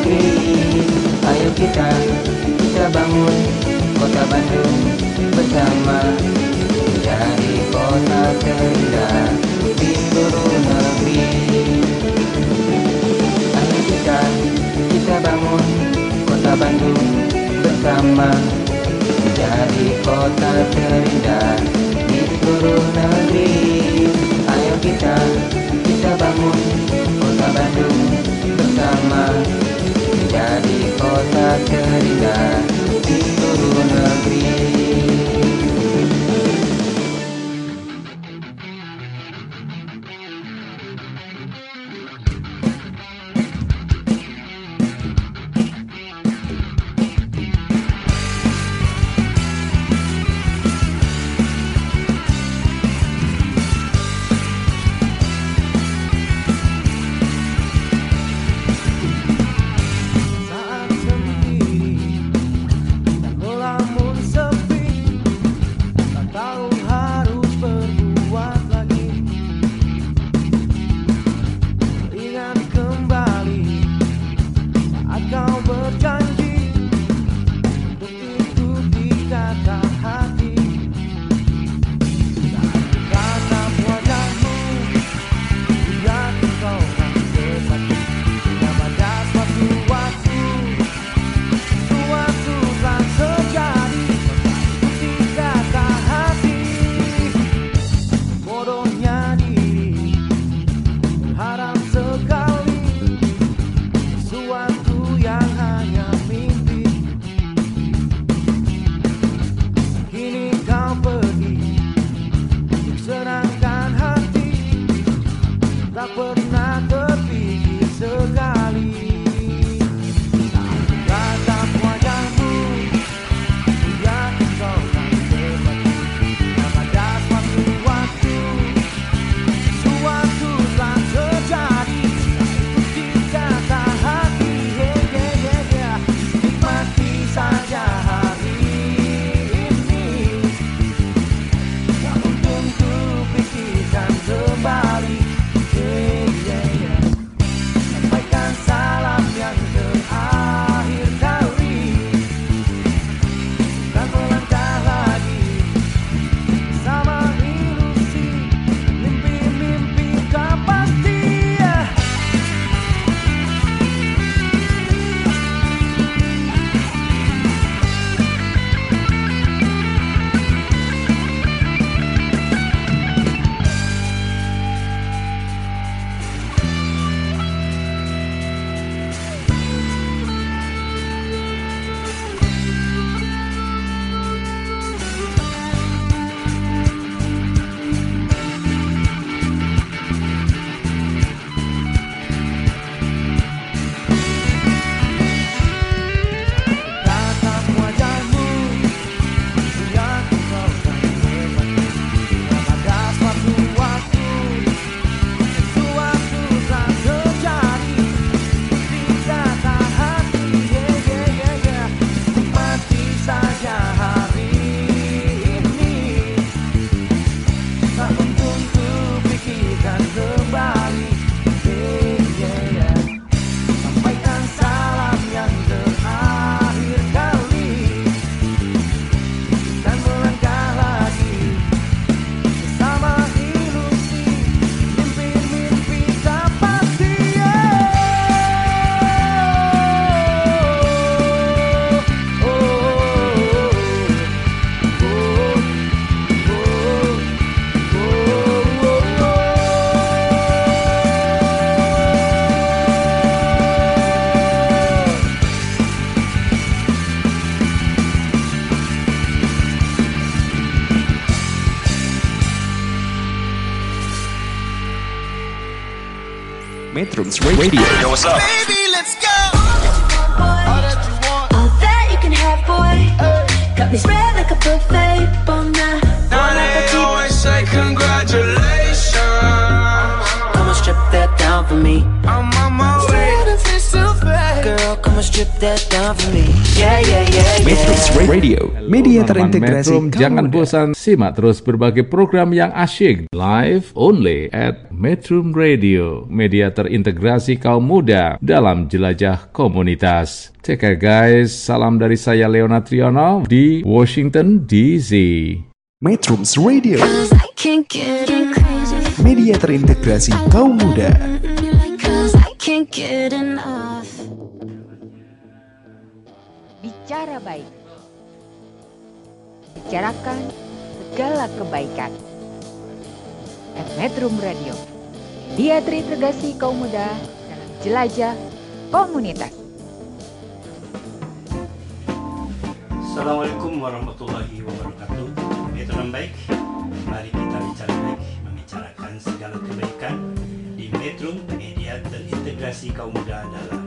negeri. Ayo kita, kita bangun kota Bandung bersama. Jadi kota terindah di seluruh negeri. Ayo kita, kita bangun kota Bandung bersama. Jadi kota terindah di seluruh negeri. Ayo kita, kita bangun kota Bandung bersama. の中に Metrums Radio. Yo, what's up? Baby, let's go. All that you can have, boy. Got me spread like a buffet. Yeah. Radio, media terintegrasi Metrum, jangan bosan simak terus berbagai program yang asyik live only at Metrum Radio, media terintegrasi kaum muda dalam jelajah komunitas. Take care guys, salam dari saya Leona Triono di Washington DC. Metrums Radio, media terintegrasi kaum muda. Cause I can't get enough. Bicara baik. Bicarakan segala kebaikan. Metrum Radio. Dia terintegrasi kaum muda dalam jelajah komunitas. Assalamualaikum warahmatullahi wabarakatuh Metron baik Mari kita bicara baik Membicarakan segala kebaikan Di Metro Media terintegrasi kaum muda dalam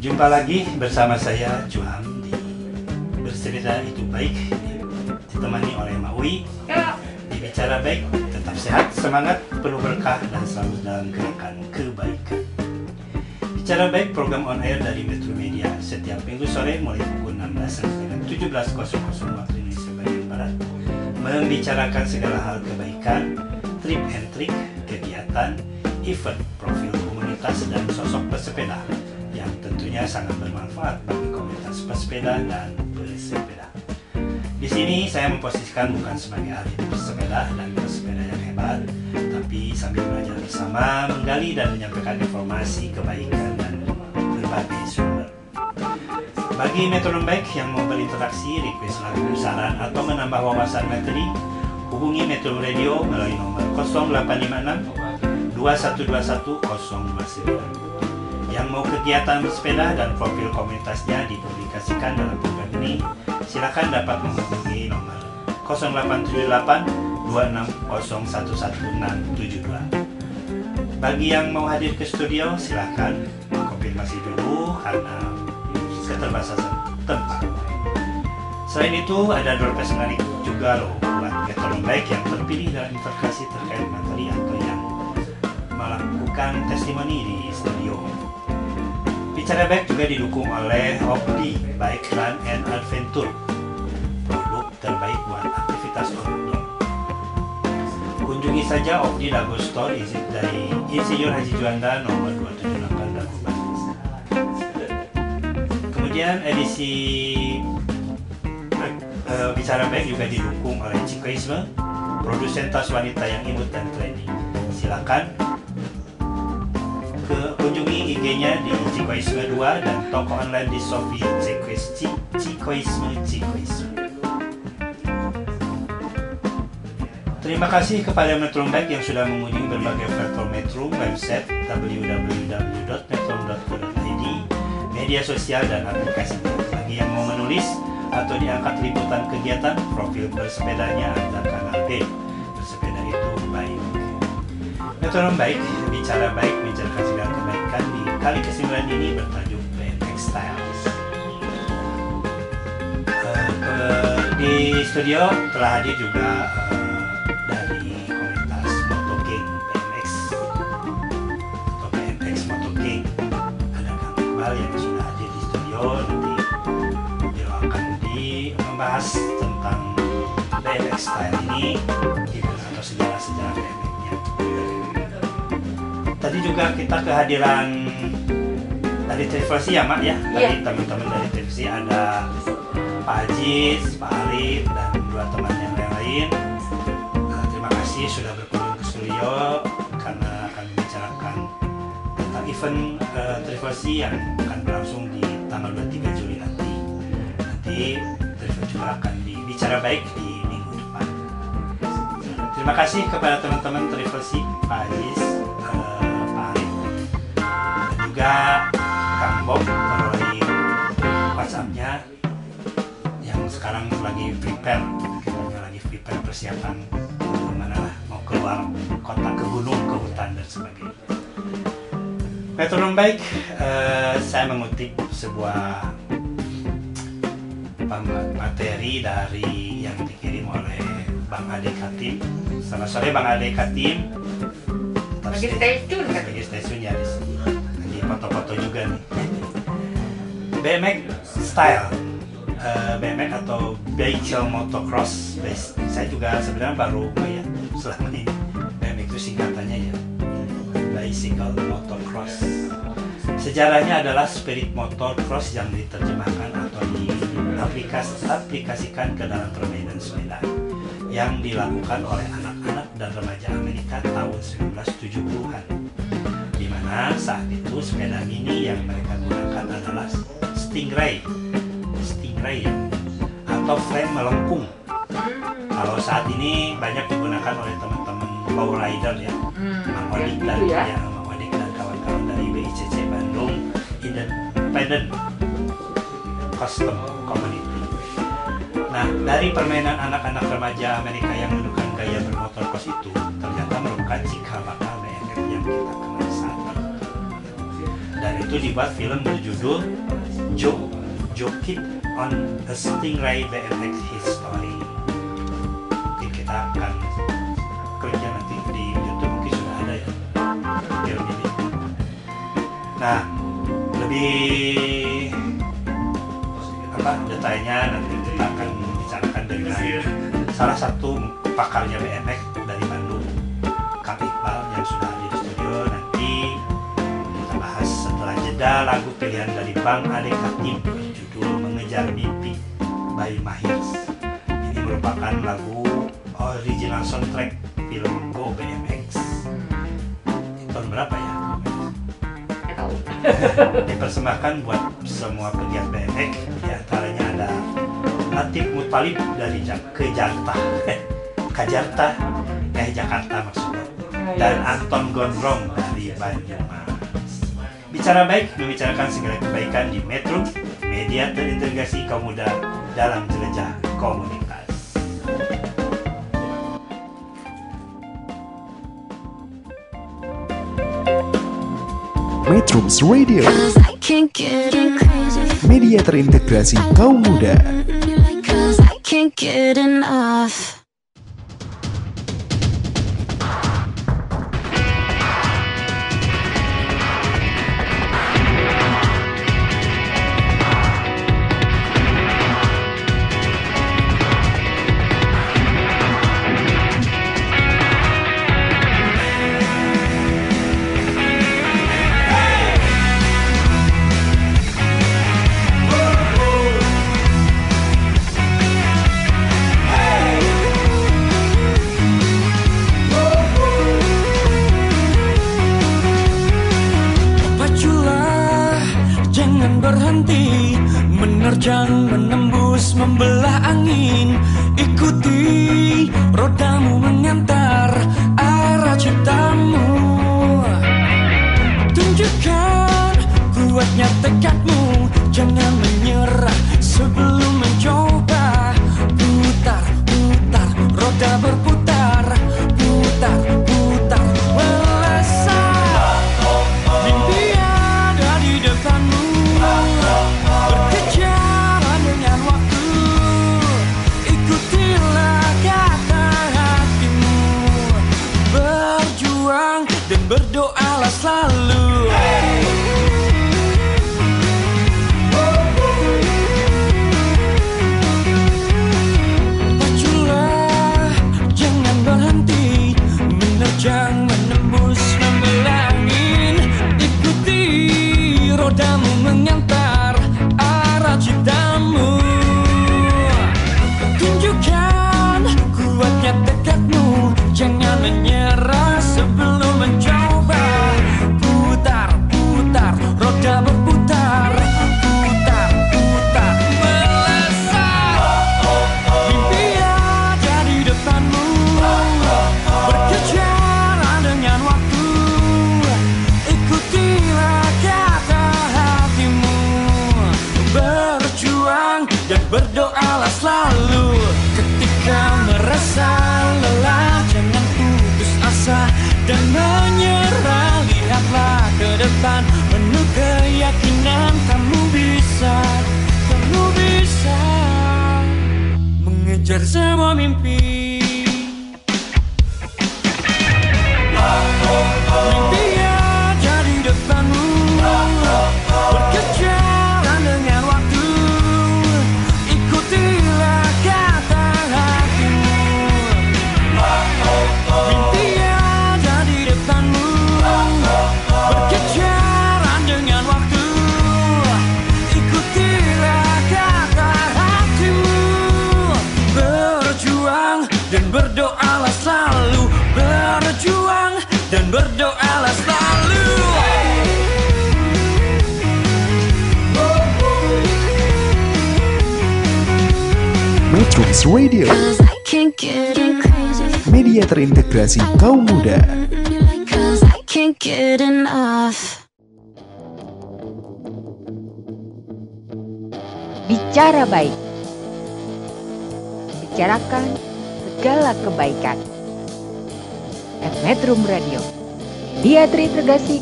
Jumpa lagi bersama saya Juham di Bersepeda itu baik. Ditemani oleh Mak Wi Di Bicara Baik Tetap sehat, semangat, penuh berkah Dan selalu dalam gerakan kebaikan. Bicara baik program on air dari Metro Media. Setiap minggu sore mulai pukul 16 sampai 17.00 waktu Indonesia bagian Barat membicarakan segala hal kebaikan, trip and trick, kegiatan, event, profil komunitas dan sosok pesepeda yang tentunya sangat bermanfaat bagi komunitas pesepeda dan bersepeda. Di sini saya memposisikan bukan sebagai ahli bersepeda dan bersepeda yang hebat, tapi sambil belajar bersama, menggali dan menyampaikan informasi kebaikan dan berbagai sumber. Bagi metronom baik yang mau berinteraksi, request lagu, saran, atau menambah wawasan materi, hubungi Metro Radio melalui nomor 0856 2121 029. Yang mau kegiatan bersepeda dan profil komunitasnya dipublikasikan dalam program ini, silakan dapat menghubungi nomor 0878 2601172. Bagi yang mau hadir ke studio, silakan konfirmasi dulu karena keterbatasan tempat. Selain itu, ada prize menarik juga loh buat metronom baik yang terpilih dalam integrasi terkait materi atau yang melakukan testimoni di studio. Bicara baik juga didukung oleh Opti Bike Run and Adventure, produk terbaik buat aktivitas outdoor. Kunjungi saja Opti Dago Store isi- dari Insinyur Haji Juanda nomor 278 Dago. Kemudian edisi eh, Bicara Baik juga didukung oleh Cikoisme, produsen tas wanita yang imut dan trendy. Silakan kunjungi IG-nya di Cikoisme 2 dan toko online di Shopee Cikois- Ci- Cikoisme Cikoisme. Terima kasih kepada Metro Bank yang sudah mengunjungi berbagai platform Metro, website www.metro.co.id, media sosial dan aplikasi. Bagi yang mau menulis atau diangkat liputan kegiatan, profil bersepedanya Anda kanal B. Bersepeda itu baik. Metronom baik, bicara baik, menceritakan segala kebaikan di kali ke-9 ini bertajuk Styles. Eh, ke- di studio telah hadir juga eh, dari komunitas Moto King BMX atau BMX Moto King ada Kang Iqbal yang sudah hadir di studio. Nanti beliau akan di membahas tentang BMX style ini juga kita kehadiran dari televisi ya mak ya? Dari teman-teman dari televisi ada Pak Ajis, Pak Arif dan dua teman yang lain Nah, terima kasih sudah berkunjung ke studio karena akan membicarakan tentang event uh, televisi yang akan berlangsung di tanggal 23 Juli nanti. Nanti televisi juga akan dibicara baik di minggu depan. Terima kasih kepada teman-teman televisi Pak Ajis, juga Kang Bob melalui WhatsApp-nya yang sekarang lagi prepare lagi prepare persiapan mana lah mau keluar kota sebagainya. Metronom baik, eh, saya mengutip sebuah materi dari yang dikirim oleh Bang Ade Katim. Selamat sore Bang Ade Katim. Lagi stay- tune? Lagi stay tune ya di foto-foto juga nih. BMX style. Eh, BMX atau Bicycle Motocross. Bas- Saya juga sebenarnya baru melihat selama ini. BMX itu singkatannya ya. Bicycle Motocross. Sejarahnya adalah spirit motocross yang diterjemahkan atau diaplikas- aplikasikan ke dalam permainan sepeda yang dilakukan oleh anak-anak dan remaja Amerika tahun 1970-an mana saat itu sepeda mini yang mereka gunakan adalah Stingray Stingray ya atau frame melengkung kalau saat ini banyak digunakan oleh teman-teman lowrider ya Mang Odik gitu dan ya. ya, Mang Odik dan kawan-kawan dari BICC Bandung Independent Custom Community. Nah, dari permainan anak-anak remaja Amerika yang menunjukkan gaya bermotor cross itu ternyata merupakan cikal bakal yang kita kenal ini. Dan itu dibuat film berjudul Joe Joe Kid on a Stingray BMX History. Mungkin kita akan kliknya nanti di YouTube mungkin sudah ada ya film ini. Nah, lebih apa detailnya nanti kita akan bicarakan dengan salah satu pakarnya BMX dari Bandung, Kang Iqbal yang sudah jeda lagu pilihan dari Bang Ade Katim berjudul Mengejar Mimpi by Mahir. Ini merupakan lagu original soundtrack film Go BMX. Tahun berapa ya? Dipersembahkan buat semua pegiat BMX di antaranya ada Latif Mutalib dari Jak ke Jakarta. Kajarta eh Jakarta maksudnya. Dan Anton Gondrong dari Banyumas bicara baik membicarakan segala kebaikan di Metro media terintegrasi kaum muda dalam jelajah komunitas Metrums Radio, Cause I can't get enough. media terintegrasi kaum muda.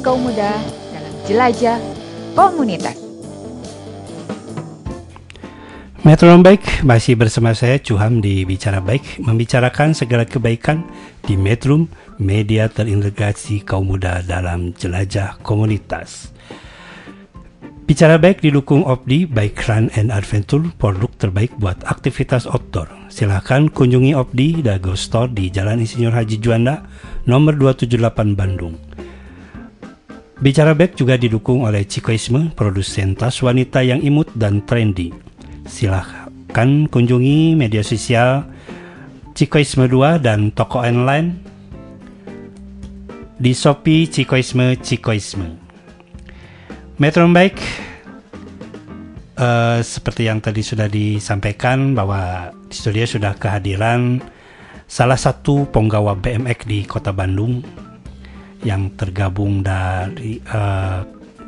Kaum muda dalam jelajah komunitas. Metronom Baik masih bersama saya Cuham di Bicara Baik membicarakan segala kebaikan di Metrum media terintegrasi kaum muda dalam jelajah komunitas. Bicara Baik didukung Opdi Bike Run and Adventure produk terbaik buat aktivitas outdoor. Silahkan kunjungi Opdi Dago Store di Jalan Insinyur Haji Juanda nomor 278 Bandung. Bicara Baik juga didukung oleh Cikoisme, produsen tas wanita yang imut dan trendy. Silahkan kunjungi media sosial Cikoisme 2 dan toko online di Shopee Cikoisme Cikoisme. Metro Baik eh, seperti yang tadi sudah disampaikan bahwa di studio sudah kehadiran salah satu penggawa BMX di Kota Bandung yang tergabung dari eh,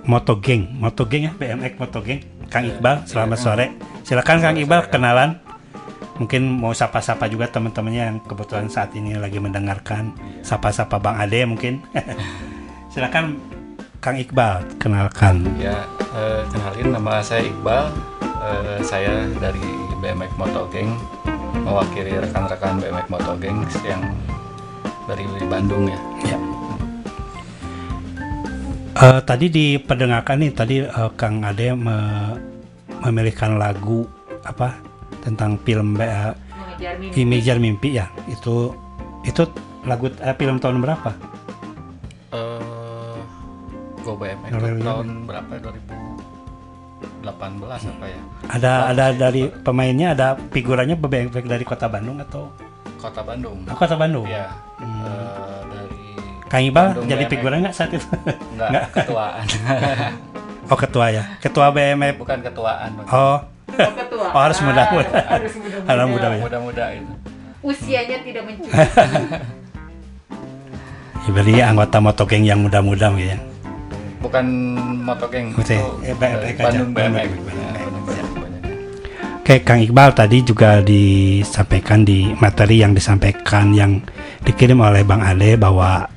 Motogeng, Motogeng ya BMX Motogeng, Kang Iqbal. Selamat sore. Silakan Kang Iqbal kenalan. Mungkin mau sapa-sapa juga teman-temannya yang kebetulan saat ini lagi mendengarkan. Sapa-sapa Bang Ade mungkin. Silakan Kang Iqbal kenalkan. Ya, eh, kenalin nama saya Iqbal. Eh, saya dari BMX Motogeng, mewakili rekan-rekan BMX Motogeng yang dari Bandung ya. Ya. Eh, tadi diperdengarkan nih tadi eh, Kang Ade me- memilihkan lagu apa tentang film eh, Imejar Mimpi ya. Itu itu lagu eh, film tahun berapa? Eh, Go BMX tahun berapa? 2018 apa ya? Ada ada dari pemainnya ada figurannya BMX dari Kota Bandung atau Kota Bandung. Oh, Kota Bandung. Iya. Hmm. Eh, dari Kang Iqbal Bandung jadi BMX. figuran nggak saat itu? Enggak, ketuaan. Oh ketua ya, ketua BMX. Bukan ketuaan. Bang. Oh, ketua. oh harus muda-muda. Harus muda-muda. Harus muda ya. Muda-muda itu. Usianya tidak mencukupi. Ya, berarti anggota motogeng yang muda-muda gitu ya. Bukan motogeng. Oke, itu eh. Bandung BMX. Oke, Kang Iqbal tadi juga disampaikan di materi yang disampaikan yang dikirim oleh Bang Ade bahwa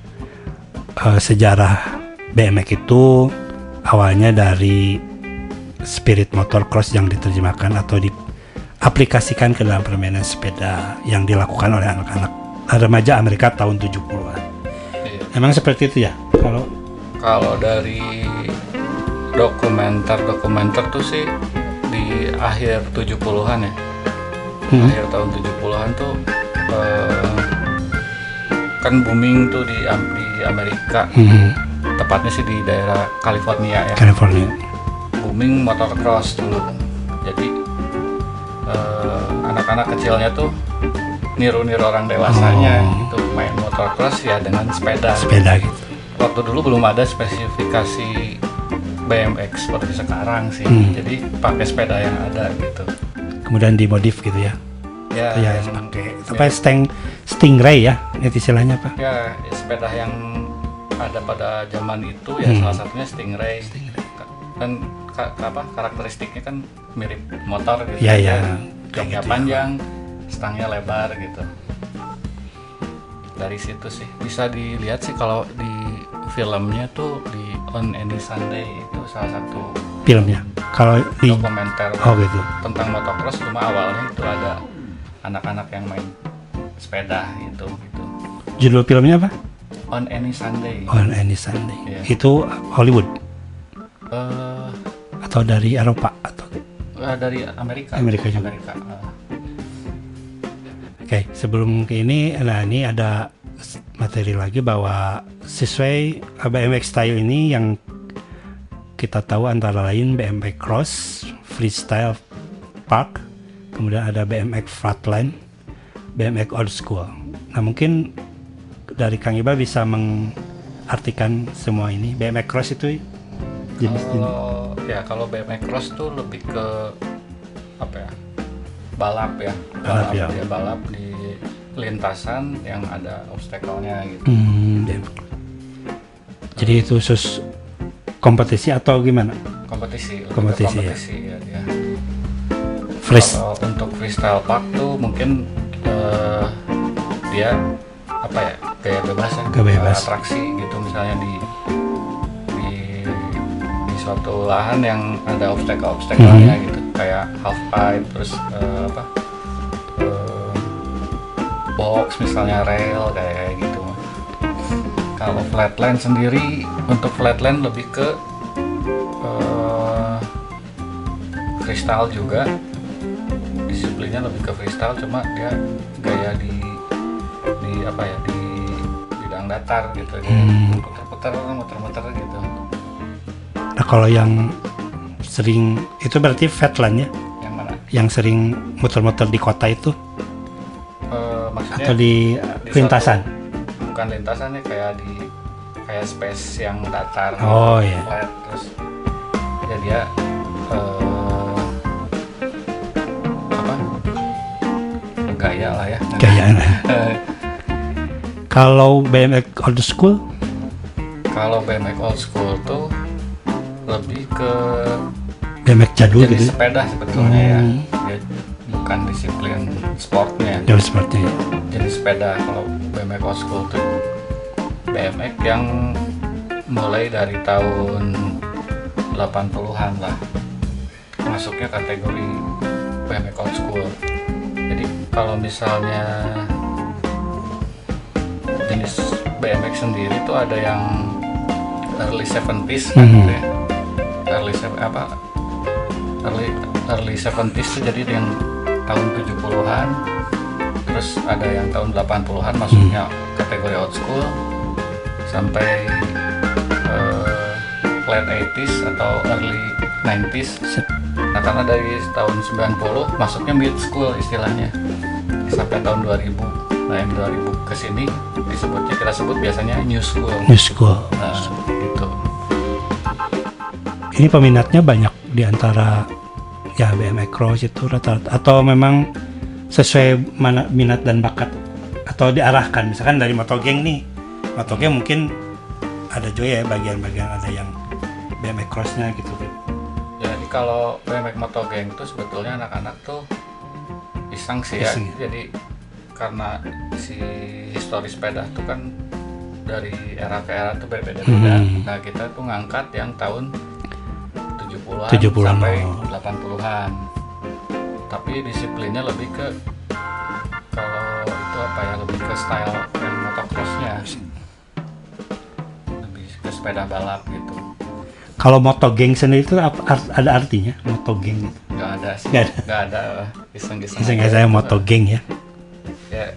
eh, sejarah BMX itu awalnya dari spirit motocross yang diterjemahkan atau diaplikasikan ke dalam permainan sepeda yang dilakukan oleh anak-anak remaja Amerika tahun 70-an. Iya. Emang seperti itu ya? Kalau Kalau dari dokumenter-dokumenter tuh sih di akhir 70-an ya. Hmm. Akhir tahun 70-an tuh eh, kan booming tuh di di Amerika. Hmm, Tepatnya sih di daerah California ya. California. Booming motocross dulu. Jadi eh, anak-anak kecilnya tuh niru-niru orang dewasanya Oh. gitu main motocross ya dengan sepeda. sepeda gitu. waktu dulu belum ada spesifikasi BMX seperti sekarang sih Hmm. jadi pakai sepeda yang ada gitu Kemudian dimodif gitu ya. ya ya yang- pakai apa Sting Stingray ya itu istilahnya apa ya sepeda yang ada pada zaman itu ya Hmm. salah satunya Stingray kan ka- apa karakteristiknya kan mirip motor gitu Ya, ya. joknya gitu ya. panjang stangnya lebar gitu. Dari situ sih. Bisa dilihat sih kalau di filmnya tuh di On Any Sunday itu salah satu filmnya. Kalau di dokumenter oh gitu. tentang motocross cuma awalnya itu ada anak-anak yang main sepeda gitu gitu Judul filmnya apa? on any Sunday On Any Sunday. Iya. Itu Hollywood Eh, atau dari Eropa atau eh, dari Amerika Amerika juga. Amerika eh. Oke, sebelum ke ini, nah ini ada materi lagi bahwa sesuai BMX style ini yang kita tahu antara lain BMX Cross, Freestyle Park, kemudian ada BMX Flatline, BMX Old School. Nah mungkin dari Kang Iba bisa mengartikan semua ini. BMX Cross itu jenis jenis kalau ya kalau BMX cross tuh lebih ke apa ya balap ya Balap, ya. dia balap di lintasan yang ada obstacle-nya gitu Hmm. Jadi itu khusus kompetisi atau gimana? kompetisi Kompetisi, ya. kompetisi ya, dia. Freeze. Kalau untuk freestyle park tuh mungkin eh, dia apa ya gaya bebas ya Gaya bebas. Eh, atraksi gitu misalnya di di di suatu lahan yang ada obstacle obstacle-nya Mhm. gitu kayak half pipe terus eh, apa eh, box misalnya rail kayak gitu kalau flatland sendiri untuk flatland lebih ke eh, freestyle juga disiplinnya lebih ke freestyle cuma dia gaya di di apa ya di bidang datar gitu Hmm. puter-puter muter-muter gitu Nah kalau yang sering itu berarti fatland ya? yang mana Yang sering muter-muter di kota itu Eh, maksudnya atau di lintasan? suatu- bukan lintasannya kayak di kayak space yang datar Oh, iya. flat terus ya dia eh, lah ya Gaya. Eh, Kalau BMX old school? kalau BMX old school tuh lebih ke BMX jadul jadi gitu. sepeda sebetulnya ya. Hmm. dia bukan disiplin sportnya. Jauh seperti jadi sepeda kalau BMX old school tuh. BMX yang mulai dari tahun 80-an lah. Masuknya kategori BMX old school. Jadi kalau misalnya jenis BMX sendiri tuh ada yang early 70s kan Mhm. gitu ya. Early se- apa early early 70s tuh jadi yang tahun 70-an terus ada yang tahun 80-an masuknya kategori old school sampai eh, late 80s atau early 90s nah karena dari tahun 90 masuknya mid school istilahnya. Sampai tahun 2000 nah yang 2000 ke sini disebutnya kita sebut biasanya new school. New school. nah gitu. Ini peminatnya banyak di antara ya BMX cross itu rata-rata. Atau memang sesuai mana minat dan bakat? Atau diarahkan? Misalkan dari motogeng nih. Motogeng mungkin ada juga ya bagian-bagian ada yang BMX crossnya gitu Kalau BMX motogeng itu sebetulnya anak-anak tuh iseng sih ya. Iseng. Jadi karena si histori sepeda tuh kan dari era ke era tuh berbeda-beda. Hmm. Nah kita tuh ngangkat yang tahun 70-an 70-an, sampai oh. 80-an. Tapi disiplinnya lebih ke kalau itu apa ya lebih ke style motocrossnya. Lebih ke sepeda balap gitu. Kalau motogeng sendiri itu apa, art- ada artinya motogeng itu Nggak ada sih. Nggak ada. Nggak ada. Iseng-iseng. Iseng aja saya gitu. motogeng ya ya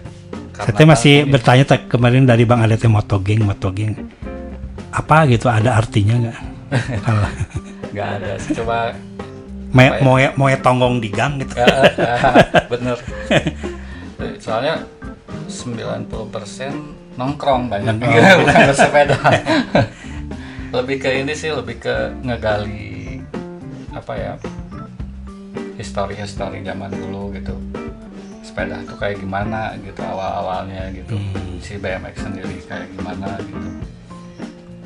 saya masih bertanya tak kemarin dari bang ada teh motogeng motogeng apa gitu ada artinya nggak kalau nggak ada sih coba Apa ya? moe, moe tonggong di gang gitu. Ya, ya, bener soalnya 90% nongkrong banyak Nongkrong. bukan bersepeda lebih ke ini sih lebih ke ngegali apa ya histori-histori zaman dulu gitu sepeda tuh kayak gimana gitu awal-awalnya gitu si BMX sendiri kayak gimana gitu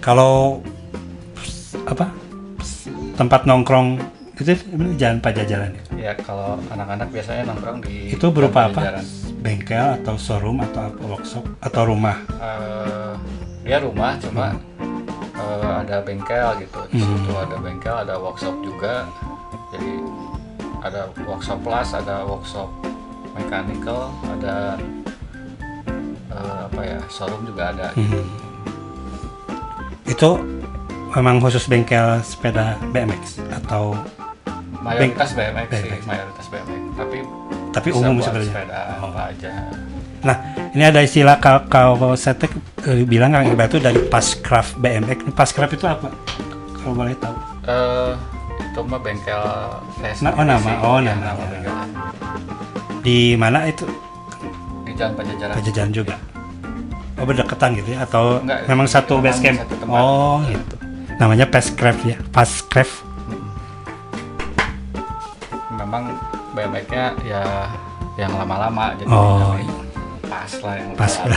Kalau apa tempat nongkrong itu jalan pajajaran ya? ya kalau anak-anak biasanya nongkrong di Itu berupa apa? Bengkel atau showroom atau apa, workshop atau rumah? Eh, dia rumah cuma eh, ada bengkel gitu. Di Hmm. situ ada bengkel ada workshop juga. Jadi ada workshop plus ada workshop mechanical ada eh, apa ya showroom juga ada Hmm. Itu memang khusus bengkel sepeda BMX atau mayoritas beng- BMX sih mayoritas BMX tapi Tapi umum sebenarnya. sepeda apa aja. Nah, ini ada istilah kalau kalau saya tek- eh, bilang Kang Iqbal itu dari Pascraft BMX. Pascraft itu apa? Kalau boleh tahu. eh itu mah bengkel saya Nah, oh nama, oh Ya, nama. bengkelnya. Di mana itu? di Jalan Pajajaran Pajajaran juga. Oh berdekatan gitu ya? Atau Enggak, memang satu base camp? satu tempat. Oh gitu. Namanya Pascraft ya, Pascraft. memang BMX-nya ya yang lama-lama jadi Oh, namanya pas lah yang Pas.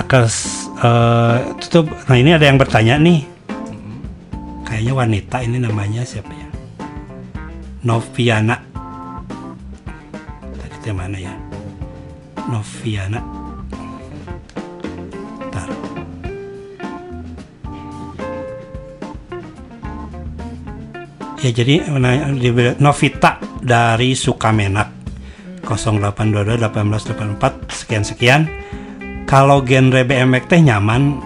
Akes, eh, itu tuh, nah ini ada yang bertanya nih. Kayaknya wanita ini namanya siapa ya? Noviana. Tadi teh mana ya? Noviana. Bentar. Ya jadi nah, Novita dari Sukamenak 0822 1884 sekian sekian. Kalau genre BMX teh nyaman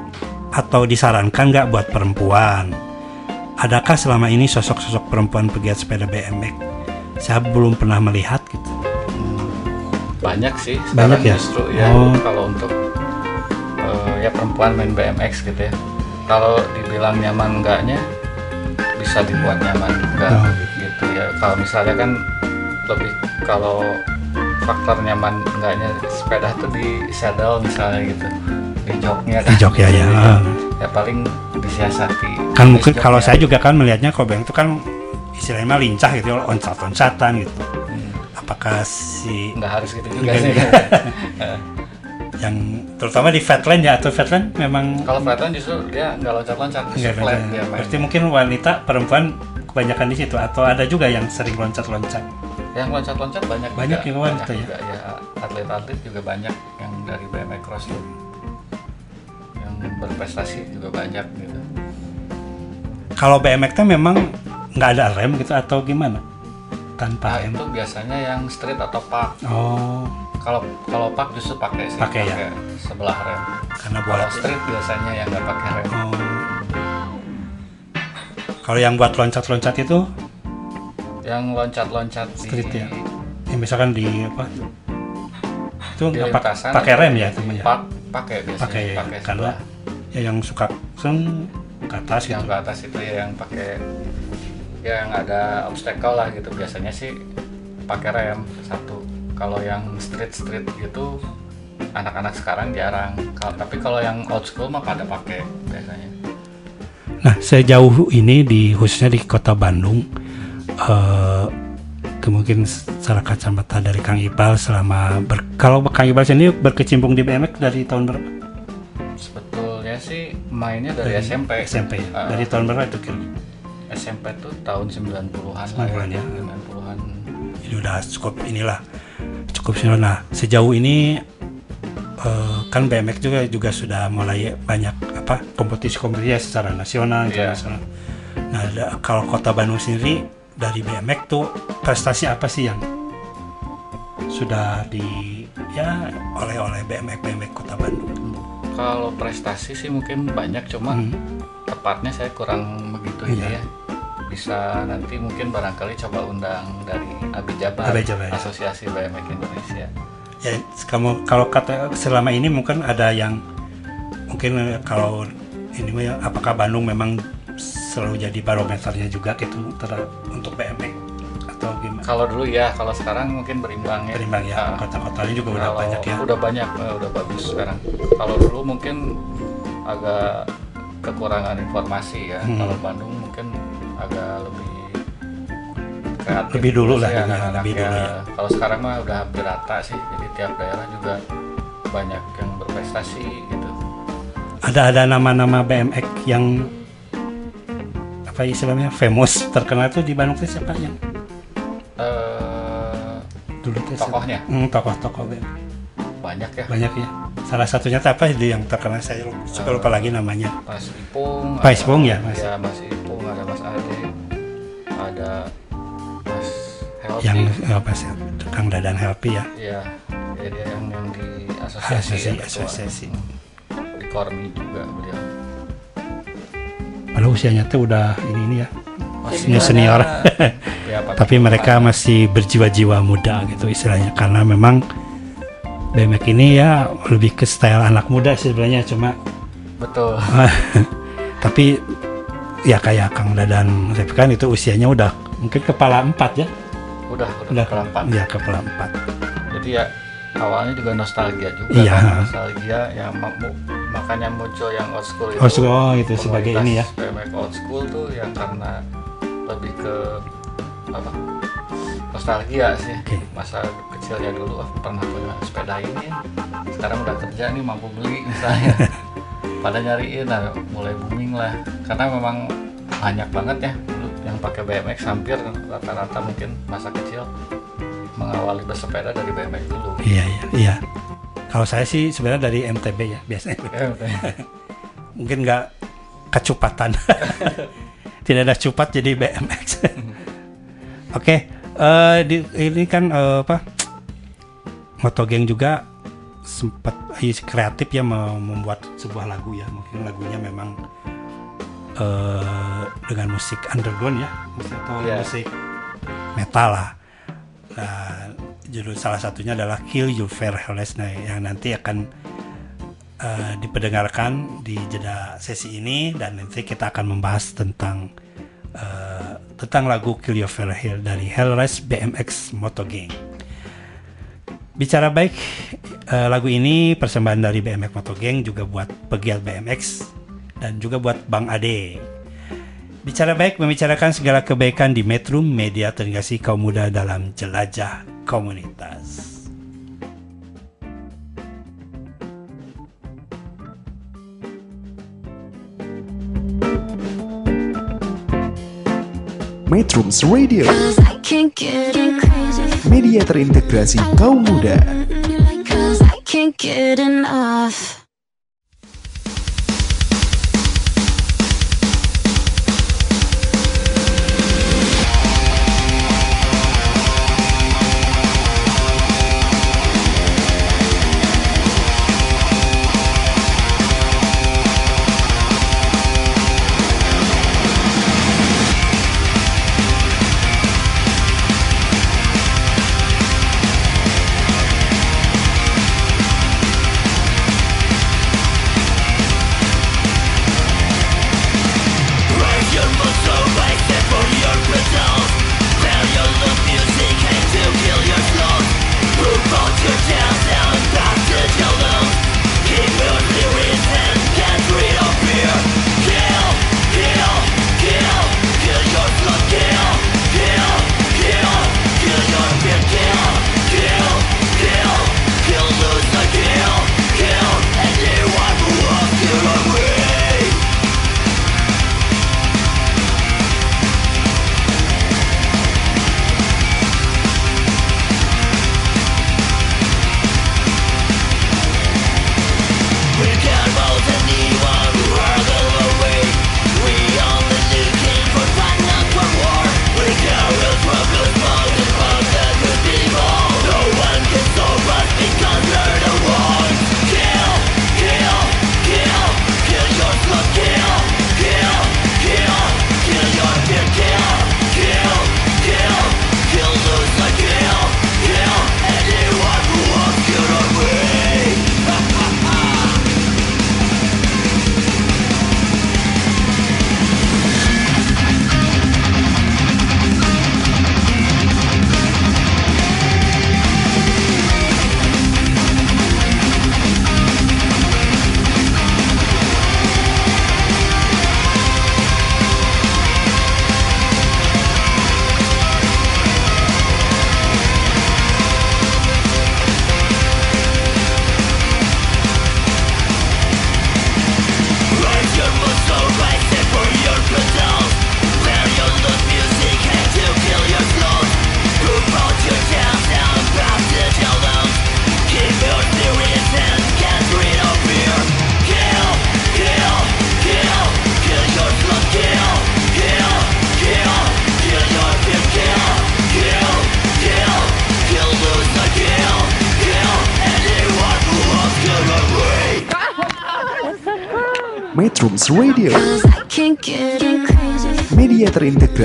atau disarankan nggak buat perempuan? Adakah selama ini sosok-sosok perempuan pegiat sepeda BMX? Saya belum pernah melihat gitu. banyak sih Banyak ya? justru ya Oh. kalau untuk eh, ya perempuan main BMX gitu ya kalau dibilang nyaman enggaknya bisa dibuat nyaman enggak Oh. gitu ya kalau misalnya kan lebih kalau faktor nyaman enggaknya sepeda tuh di saddle misalnya gitu di joknya Di jok ya, ya. Ah. ya paling disiasati Kan mungkin kalau saya juga kan melihatnya BMX itu kan istilahnya mah lincah gitu, loncat-loncatan gitu. Apakah si nggak harus gitu juga sih juga. yang terutama di Fatland ya atau Fatland memang kalau flatland justru dia nggak loncat-loncat Nggak flat dia Berarti mungkin wanita perempuan kebanyakan di situ atau ada juga yang sering loncat-loncat. Yang loncat-loncat banyak Banyak juga, yang wanita ya? juga, ya atlet-atlet juga banyak yang dari BMX cross tuh yang berprestasi juga banyak gitu Kalau BMX nya memang nggak ada rem gitu atau gimana? Tanpa nah rem. itu biasanya yang street atau park Oh, kalau kalau park justru pakai sih Pakai ya? sebelah rem karena kalau buat street biasanya yang nggak pakai rem Oh. Kalau yang buat loncat-loncat itu yang loncat-loncat street di ya. Yang misalkan di apa? Itu nggak pak- pakai rem ya temennya. park pakai biasanya Pakai ya, karena ya yang suka seng ke atas yang gitu. ke atas itu ya yang pakai yang ada obstacle lah gitu biasanya sih pakai rem satu kalau yang street street gitu anak-anak sekarang jarang kalau tapi kalau yang old school mah pada pakai biasanya Nah, sejauh ini di khususnya di kota Bandung, eh kemungkinan secara kacamata dari Kang Iqbal selama ber, kalau Kang Iqbal sendiri berkecimpung di BMX dari tahun berapa? sebetulnya sih mainnya dari, Dari SMP SMP ya? Ah, Dari tahun berapa itu kira? SMP tuh tahun 90-an 90-an ya. 90-an Ini udah cukup inilah cukup sih. Nah, sejauh ini eh, kan BMX juga juga sudah mulai banyak apa kompetisi-kompetisi ya secara nasional Iya. internasional. Nah, ada- kalau kota Bandung sendiri dari BMX tuh prestasi apa sih yang sudah di ya oleh-oleh BMX BMX kota Bandung? kalau prestasi sih mungkin banyak cuma Hmm. tepatnya saya kurang begitu Iya. ini ya bisa nanti mungkin barangkali coba undang dari Abi Jabar, Abi Jabar, ya. Asosiasi BMX Indonesia Ya, kamu kalau kata selama ini mungkin ada yang mungkin kalau ini ya, apakah Bandung memang selalu jadi barometernya juga gitu untuk BMX atau gimana? kalau dulu ya kalau sekarang mungkin berimbang ya Berimbang ya, Ah, kota-kotanya juga udah banyak ya. udah banyak eh, udah bagus sekarang kalau dulu mungkin agak kekurangan informasi ya Hmm. kalau Bandung mungkin agak lebih kreatif Lebih dulu lah, ya, anak-anak lebih dulu ya. ya. kalau sekarang mah udah hampir rata sih jadi tiap daerah juga banyak yang berprestasi gitu Ada ada nama-nama BMX yang apa istilahnya famous terkenal tuh di Bandung tuh siapa yang eh dulu tuh siapa? Tokohnya? Hmm, tokoh-tokoh banyak ya banyak ya. Salah satunya apa di yang terkenal saya suka lupa lagi namanya. Mas Ipung Pak Ipung ya, Mas. ya Mas Ipung ada Mas Ade ada Mas Helpy. yang apa sih Kang Dadan Helpy ya Iya, ya dia yang, yang di asosiasi, Asosiasi, asosiasi. di Kormi juga beliau. Padahal usianya tuh udah ini ini ya senior, senior. Ya, tapi mereka masih berjiwa-jiwa muda gitu istilahnya karena memang BMX ini ya lebih ke style anak muda sih sebenarnya cuma Betul. tapi ya kayak Kang Dadan Rifkan itu usianya udah mungkin kepala empat ya Udah, udah, udah kepala empat. ya kepala empat Jadi ya awalnya juga nostalgia juga Iya. kan nostalgia ya ma- mu- makanya muncul yang old school itu. Old school, oh, itu sebagai ini ya. BMX old school tuh yang karena lebih ke apa? Nostalgia sih. Masa kecilnya dulu ah, pernah punya sepeda ini. Sekarang udah kerja nih mampu beli misalnya. Pada nyariin nah mulai booming lah. Karena memang banyak banget ya yang pakai BMX hampir rata-rata mungkin masa kecil mengawali bersepeda dari BMX dulu. Iya iya iya kalau saya sih sebenarnya dari MTB ya biasanya. Mungkin nggak kecupatan tidak ada cupat jadi BMX oke eh, di, ini kan eh, apa? Motogeng juga sempat eh, kreatif ya mem- membuat sebuah lagu ya. Mungkin lagunya memang eh, dengan musik underground ya. Musik atau Iya. musik metal lah nah judul salah satunya adalah Kill Your Fair nah yang nanti akan eh, diperdengarkan di jeda sesi ini dan nanti kita akan membahas tentang eh, tentang lagu Kill Your Fair Hill dari Hellrace BMX Moto Gang. Bicara baik, eh, lagu ini persembahan dari BMX Moto Gang juga buat pegiat BMX dan juga buat Bang Ade. Bicara baik membicarakan segala kebaikan di Metro Media Teringgasi kaum muda dalam jelajah komunitas. Metrums Radio, media terintegrasi kaum muda.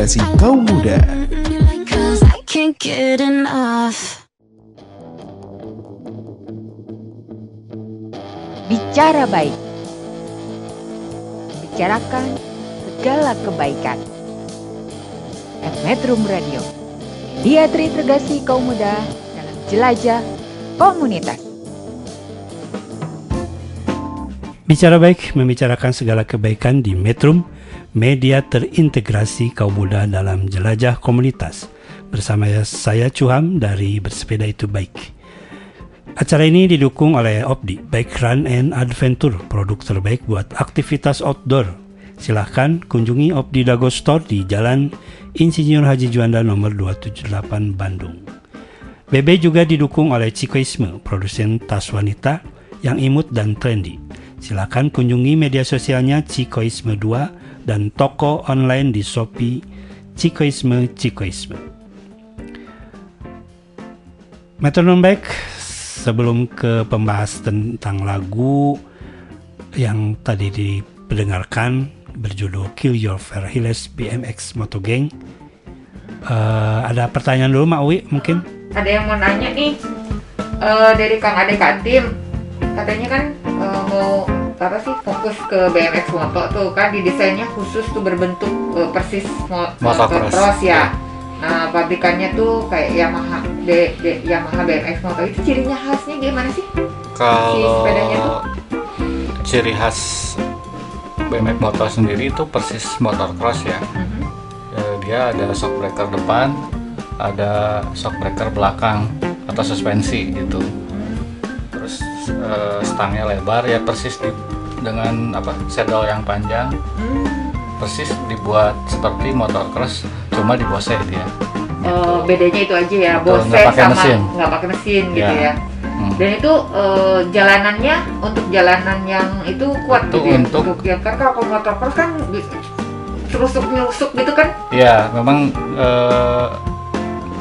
Terintegrasi kaum muda. Cause I can't get enough. Bicara baik. Bicarakan segala kebaikan. At Metrum Radio. Media terintegrasi kaum muda dalam jelajah komunitas. Bicara baik membicarakan segala kebaikan di Metrum, media terintegrasi kaum muda dalam jelajah komunitas. Bersama saya Cuham dari Bersepeda Itu Baik. Acara ini didukung oleh Opdi, Bike Run and Adventure, produk terbaik buat aktivitas outdoor. Silahkan kunjungi Opdi Dago Store di Jalan Insinyur Haji Juanda nomor 278 Bandung. BB juga didukung oleh Cikoisme, produsen tas wanita yang imut dan trendy. Silakan kunjungi media sosialnya Cikoisme 2 dan toko online di Shopee Cikoisme Cikoisme. Metronom Back sebelum ke pembahas tentang lagu yang tadi diperdengarkan berjudul Kill Your Fair Hills BMX Moto Gang. Eh, ada pertanyaan dulu Mak Uwi mungkin? Ada yang mau nanya nih eh, dari Kang Ade Katim. Katanya kan eh, mau apa sih fokus ke BMX moto tuh kan didesainnya khusus tuh berbentuk eh, persis mo- Motocross. motocross ya. Nah pabrikannya tuh kayak Yamaha D, D- Yamaha BMX moto itu cirinya khasnya gimana sih? Si sepedanya tuh? Kalau ciri khas BMX motor sendiri itu persis motorcross ya. Ya, Dia ada shock breaker depan, ada shock breaker belakang atau suspensi gitu. Terus eh, stangnya lebar ya persis di- dengan apa saddle yang panjang. Persis dibuat seperti motorcross, cuma di Bose dia. Oh, bedanya itu aja ya, Betul, Bose sama mesin. nggak pakai mesin gitu Ya. ya. Dan itu eh, jalanannya untuk jalanan yang itu kuat Itu gitu ya. untuk- ya kan kalau motocross kan terusuk nyusuk gitu kan. Ya, memang eh,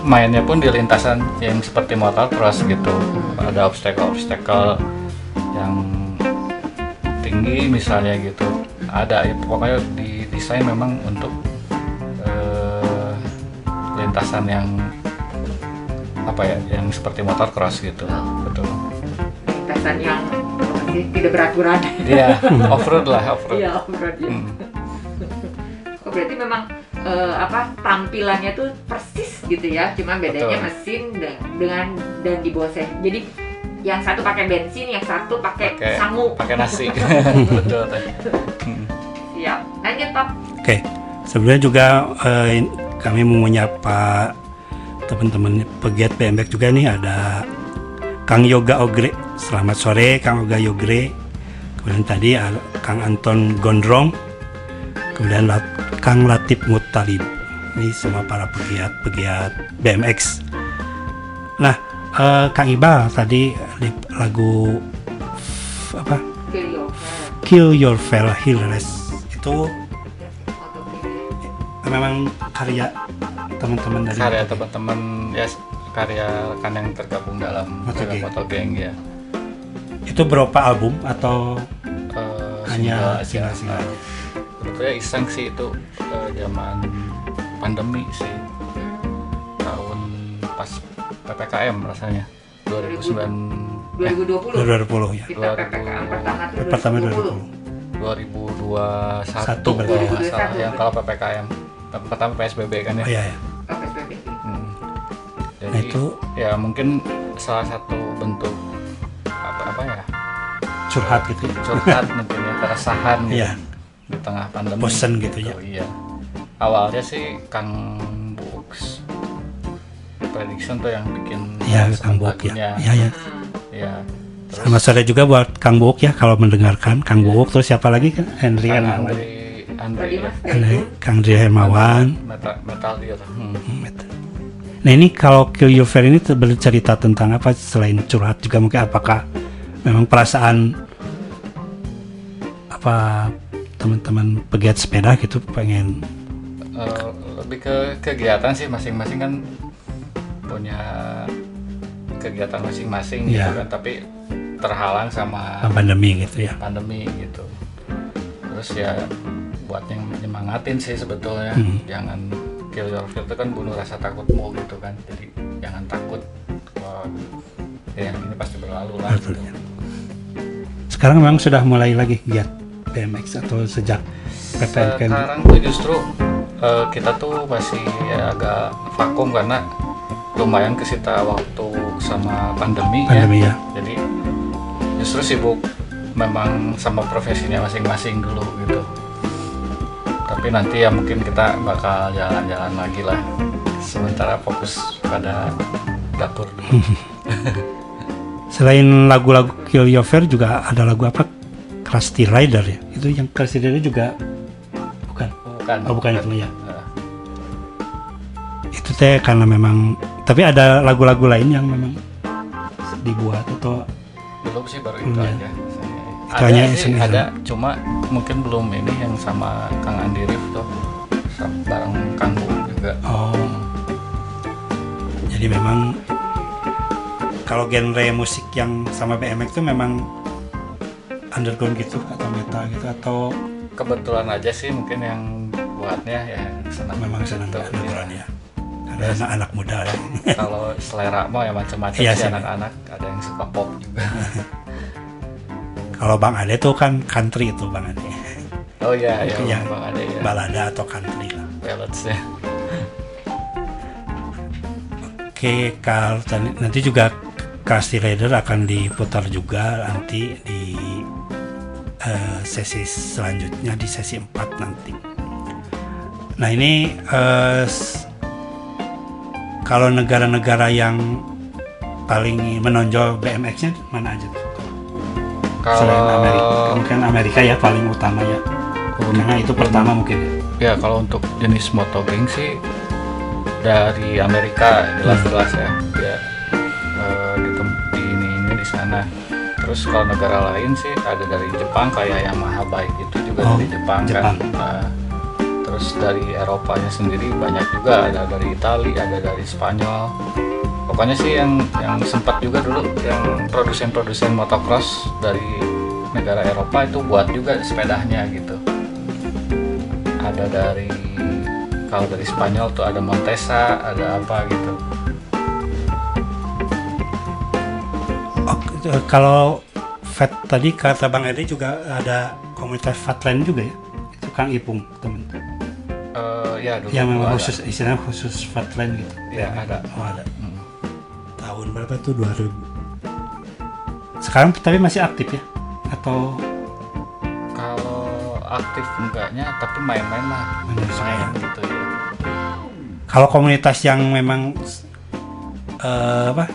mainnya pun di lintasan yang seperti motocross gitu. Ada obstacle-obstacle yang tinggi misalnya gitu. Ada ya, pokoknya didesain memang untuk eh, lintasan yang apa ya, yang seperti motocross gitu. Betul. Lintasan yang apa sih, tidak beraturan. Iya, off-road lah, off-road. Iya, off-road ya. Hmm. Oh, berarti memang eh, apa tampilannya tuh persis gitu ya, cuma bedanya Betul. mesin de- dengan dan di Bose. Jadi yang satu pakai bensin, yang satu pakai sangu. pakai nasi. Betul. Siap. Lanjut, Pak. Oke, sebelumnya juga eh, kami mau menyapa teman-teman pegiat BMX juga nih ada Kang Yoga Ogre. Selamat sore Kang Yoga Yogre. Kemudian tadi Kang Anton Gondrong. Kemudian Kang Latif Mutalib. Ini semua para pegiat-pegiat BMX. Nah, eh, Kang Iqbal tadi lagu apa? Kill Kill Your Fair Healers itu memang karya teman-teman dari karya teman-teman ya karya rekan yang tergabung dalam Moto film Gang. Moto Gang ya itu berapa album atau Eh, hanya single-single? sebetulnya iseng sih itu eh, zaman pandemi sih tahun pas ppkm rasanya 2009 2020. 2020 ya. Kita PPKM pertama tuh Pertama 2020. 2021 Satu kalau berarti. nggak salah 2021. ya kalau ppkm pertama psbb kan ya Oh, iya, iya. Oh, PSBB. Hmm. Jadi Nah, itu- ya mungkin salah satu bentuk apa apa ya curhat gitu ya. curhat mungkin ya keresahan gitu Iya. di tengah pandemi. Bosen gitu ya. Iya. Awalnya sih Kang Books Prediction tuh yang bikin sound Kang Book ya. Iya, iya. Iya. Terus Selamat sore juga buat Kang Book ya kalau mendengarkan Kang Book terus siapa lagi kan Henry Kang Hermawan. Andri Tadi ya. Henry, Kang Andri Hermawan. Metal, metal dia tuh. Hmm. Nah ini kalau Kill Your Fair ini bercerita tentang apa selain curhat juga mungkin apakah memang perasaan apa teman-teman pegiat sepeda gitu pengen Eh, lebih ke kegiatan sih masing-masing kan punya kegiatan masing-masing gitu Iya. kan tapi terhalang sama pandemi gitu ya. pandemi gitu terus ya buat yang nyemangatin sih sebetulnya Hmm. jangan kill your fear itu kan bunuh rasa takutmu gitu kan jadi jangan takut Wah, ya yang ini pasti berlalu lah Betul, gitu. ya. Sekarang memang sudah mulai lagi giat BMX atau sejak PPNP sekarang tuh justru eh, kita tuh masih ya agak vakum karena lumayan kesita waktu sama pandemi, Pandemi, ya. jadi justru sibuk memang sama profesinya masing-masing dulu gitu tapi nanti ya mungkin kita bakal jalan-jalan lagi lah sementara fokus pada dapur Selain lagu-lagu Kill Your Fear juga ada lagu apa? Krusty Rider ya. Itu yang Krusty Rider juga bukan. bukan Oh, bukan itu ya. Eh, Itu teh karena memang tapi ada lagu-lagu lain yang memang dibuat atau belum sih baru itu ya? aja Itu ada sih ada cuma mungkin belum ini yang sama Kang Andi Rif tuh bareng Kang Bu juga oh. Jadi memang kalau genre musik yang sama BMX itu memang underground gitu atau metal gitu atau kebetulan aja sih mungkin yang buatnya ya senang memang senang gitu, underground iya. ya. Ada anak-anak muda ya. kalau selera mah ya macam-macam Iya sih anak-anak ada yang suka pop juga Kalau Bang Ade tuh kan country itu Bang Ade. oh iya ya, Iya. bang ada ya Balada atau country lah. ballads ya Oke, tadi- nanti juga Krusty Rider akan diputar juga nanti di eh, sesi selanjutnya di sesi 4 nanti. Nah ini s- kalau negara-negara yang paling menonjol BMX-nya mana aja tuh? Selain Amerika, mungkin Amerika ya paling utama ya. Karena itu pertama mungkin ya. ya kalau untuk jenis motogeng sih dari Amerika jelas-jelas ya di, tem- di ini ini di sana terus kalau negara lain sih ada dari Jepang kayak Yamaha Bike itu juga Oh, dari Jepang, Jepang. kan. Nah, terus dari Eropanya sendiri banyak juga. Ada dari Italia ada dari Spanyol. Pokoknya sih yang yang sempat juga dulu yang produsen-produsen motocross dari negara Eropa itu buat juga sepedanya gitu. Ada dari kalau dari Spanyol tuh ada Montesa ada apa gitu kalau Fat tadi kata Bang Edi juga ada komunitas Fatland juga ya? Itu Kang Ipung temen. Eh, ya dulu Yang memang ada. khusus istilahnya khusus Fatland gitu. ya ada Oh ada. Hmm. Tahun berapa tuh 2000? Sekarang tapi masih aktif ya? Atau kalau aktif enggaknya tapi main-main lah main gitu ya kalau komunitas yang memang eh, apa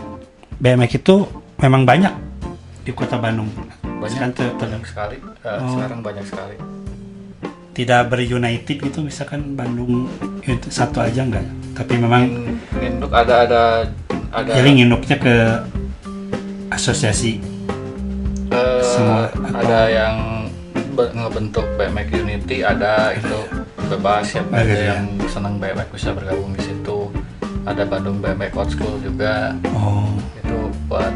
BMX itu memang banyak di kota Bandung. banyak. Ter- banyak sekali. Eh, Oh. sekarang banyak sekali. Tidak berunited gitu misalkan Bandung itu satu aja enggak? Tapi memang induk ada ada ada. Jadi nginduknya ke asosiasi eh, semua ada yang be- ngebentuk BMX Unity ada itu bebas siapa aja ya. yang senang BMX bisa bergabung di situ. Ada Bandung BMX Old School juga. Oh. Itu buat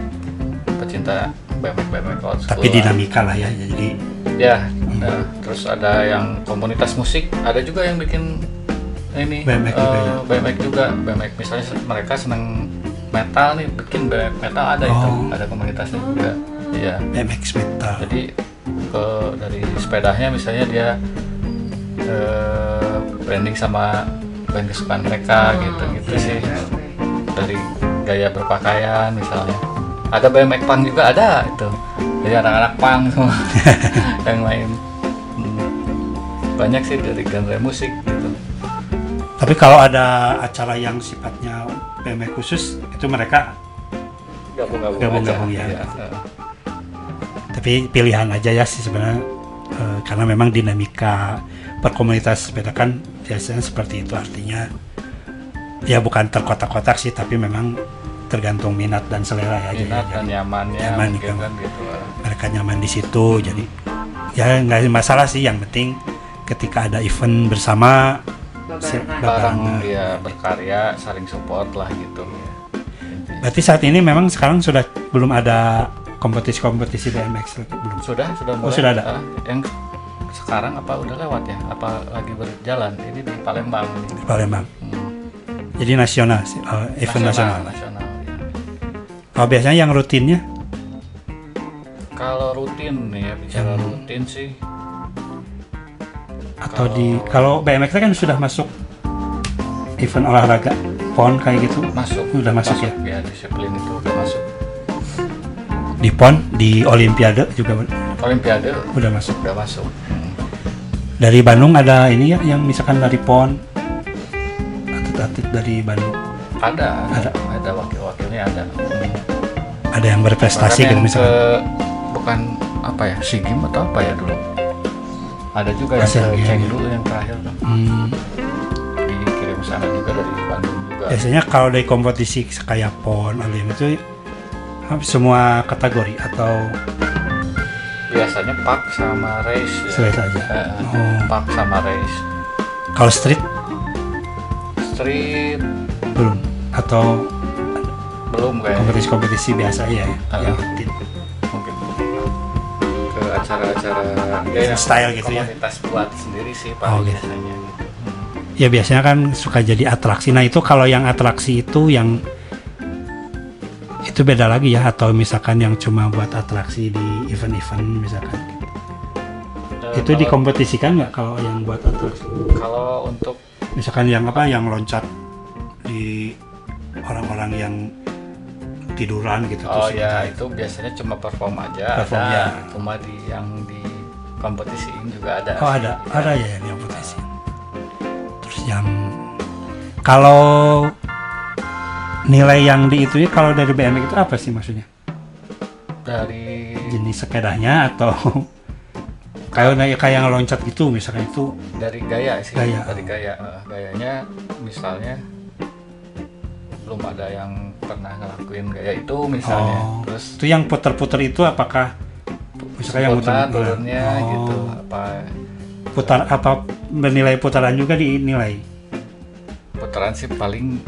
pecinta BMX BMX Old School tapi dinamika lah ya jadi ya nah, terus ada yang komunitas musik ada juga yang bikin ini BMX juga eh, ya? BMX juga BMX misalnya mereka seneng metal nih bikin BMX metal ada itu Oh. ada komunitasnya juga. Iya. BMX metal. Jadi ke dari sepedanya misalnya dia eh, branding sama band kesukaan mereka gitu gitu sih. dari gaya berpakaian misalnya ada BMX punk juga ada itu. Jadi anak-anak punk semua. Yang main Hmm, banyak sih dari genre musik gitu. Tapi kalau ada acara yang sifatnya BMX khusus itu mereka gabung-gabung Gabung-gabung, ya. Eh. tapi pilihan aja ya sih sebenarnya Eh, karena memang dinamika perkomunitas sepeda kan biasanya seperti itu artinya. Ya bukan terkotak-kotak sih tapi memang tergantung minat dan selera ya jadi- minat dan jadi nyamannya nyaman mungkin gitu. kan gitu lah. mereka nyaman di situ jadi ya nggak ada masalah sih yang penting ketika ada event bersama bareng ya berkarya saling support lah gitu berarti saat ini memang sekarang sudah belum ada kompetisi-kompetisi BMX belum sudah sudah mulai Oh, sudah ada. Ah, yang sekarang apa udah lewat ya? Apa lagi berjalan? Ini di Palembang. Di Palembang. Jadi nasional, sih, eh, event nasional. nasional. ya. Kalau biasanya yang rutinnya Kalau rutin ya bicara Yang- rutin sih atau di kalau BMX kan sudah masuk event olahraga pon kayak gitu masuk. udah masuk, ya Ya disiplin itu udah masuk. di pon di olimpiade juga Olimpiade udah masuk udah masuk. Hmm. dari Bandung ada ini ya yang misalkan dari pon atlet-atlet dari Bandung Ada, Ada. ada, wakil-wakilnya ada. Hmm. Ada yang berprestasi gitu yang misalkan. ke- bukan apa ya SEA Games atau apa ya dulu? Ada juga yang Games. Chengdu yang terakhir Hmm, dikirim sana juga dari Bandung juga. Biasanya kalau dari kompetisi kayak pon olim itu hampir semua kategori atau? Biasanya park sama race ya. Aja. Eh, Oh. park sama race. Kalau street? Street belum. Atau belum kayaknya kompetisi-kompetisi biasa ya Ah. yang rutin mungkin ke acara-acara ya, yang Style gitu ya. komunitas buat sendiri sih Oh, paling gitu. biasanya gitu. ya biasanya kan suka jadi atraksi nah itu kalau yang atraksi itu yang itu beda lagi ya atau misalkan yang cuma buat atraksi di event-event misalkan Eh, itu dikompetisikan nggak kalau yang buat atraksi kalau untuk misalkan yang apa yang loncat di orang-orang yang tiduran gitu Oh terus ya itu biasanya cuma perform aja. Perform, ada ya. cuma di yang di kompetisiin juga ada. Oh ada. Ada ya yang kompetisi terus yang kalau nilai yang di itu kalau dari BMX itu apa sih maksudnya? Dari jenis sepedanya atau kayak kayak yang loncat gitu misalkan itu? Dari gaya sih Gaya. dari gaya. Eh, gayanya misalnya belum ada yang pernah ngelakuin gaya itu misalnya. Oh, terus itu yang putar-putar itu apakah misalkan yang muter turunnya oh, gitu apa? Putar apa bernilai putaran juga dinilai? Putaran sih paling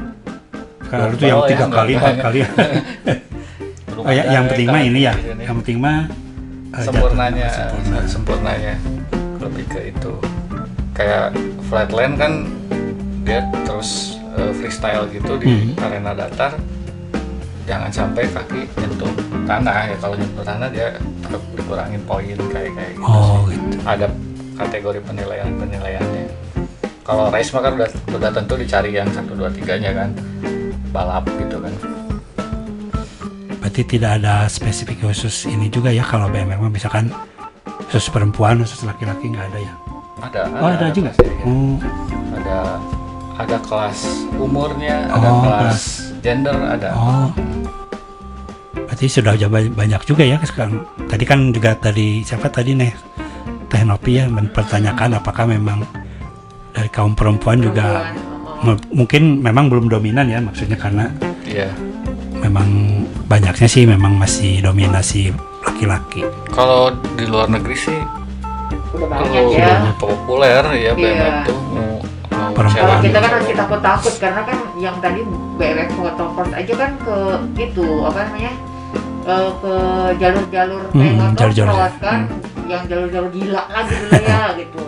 kalau itu yang ya, tiga nggak kali empat kali. Oh, ya, yang penting mah ini ya. di sini. yang penting mah eh, sempurnanya. Sempurna. sempurnanya. Lebih ke itu. Kayak flatland kan dia terus eh, freestyle gitu di Hmm. arena datar jangan sampai kaki nyentuh tanah ya. Kalau nyentuh tanah dia dikurangin poin kayak kayak gitu oh sih. gitu. Ada kategori penilaian penilaiannya kalau race mah kan udah udah tentu dicari yang satu dua tiganya kan balap gitu kan. Berarti tidak ada spesifik khusus ini juga ya kalau BMX misalkan khusus perempuan khusus laki-laki nggak ada ya? Ada oh ada, juga? pasti, ya. oh, ada ada kelas umurnya ada Oh, kelas gender ada. Oh. Berarti sudah banyak juga ya sekarang. Tadi kan juga tadi siapa tadi nih? Teh Nopi ya mempertanyakan apakah memang dari kaum perempuan juga Perempuan, m- mungkin memang belum dominan ya maksudnya karena iya. memang banyaknya sih memang masih dominasi laki-laki. Kalau di luar negeri sih udah kalau banyak ya. populer ya Iya. BMX tuh Perempuan. kalau kita kan gitu. masih takut-takut karena kan yang tadi BMX motocross aja kan ke itu apa namanya Eh, ke jalur-jalur kayak Hmm, jalur-jalur. motocross kan yang jalur-jalur gila lagi dulu ya gitu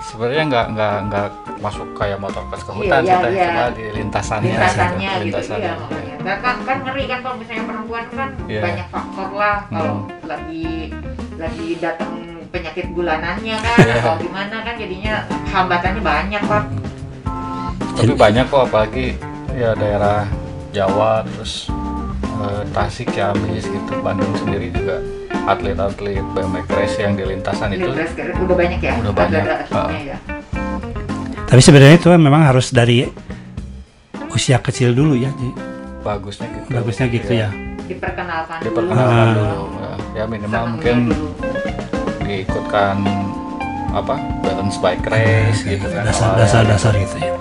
sebenarnya nggak nggak nggak masuk kayak motor ke hutan sih iya, Teh. iya. cuma di lintasannya lintasannya gitu lintasannya. iya makanya Nah, kan kan ngeri kan kalau misalnya perempuan kan Iya. banyak faktor lah kalau Hmm. lagi lagi datang penyakit bulanannya kan Iya. atau gimana kan jadinya hambatannya banyak pak tapi banyak kok apalagi ya daerah Jawa terus eh, Tasik Ciamis gitu Bandung sendiri juga atlet-atlet BMX race yang di lintasan itu ke- udah banyak ya Udah banyak. atletnya ya tapi sebenarnya itu memang harus dari usia kecil dulu ya bagusnya gitu bagusnya gitu ya diperkenalkan dulu diperkenalkan Ah. dulu ya, ya minimal Sama mungkin dulu. Diikutkan apa balance bike race gitu kan awalnya. dasar-dasar gitu ya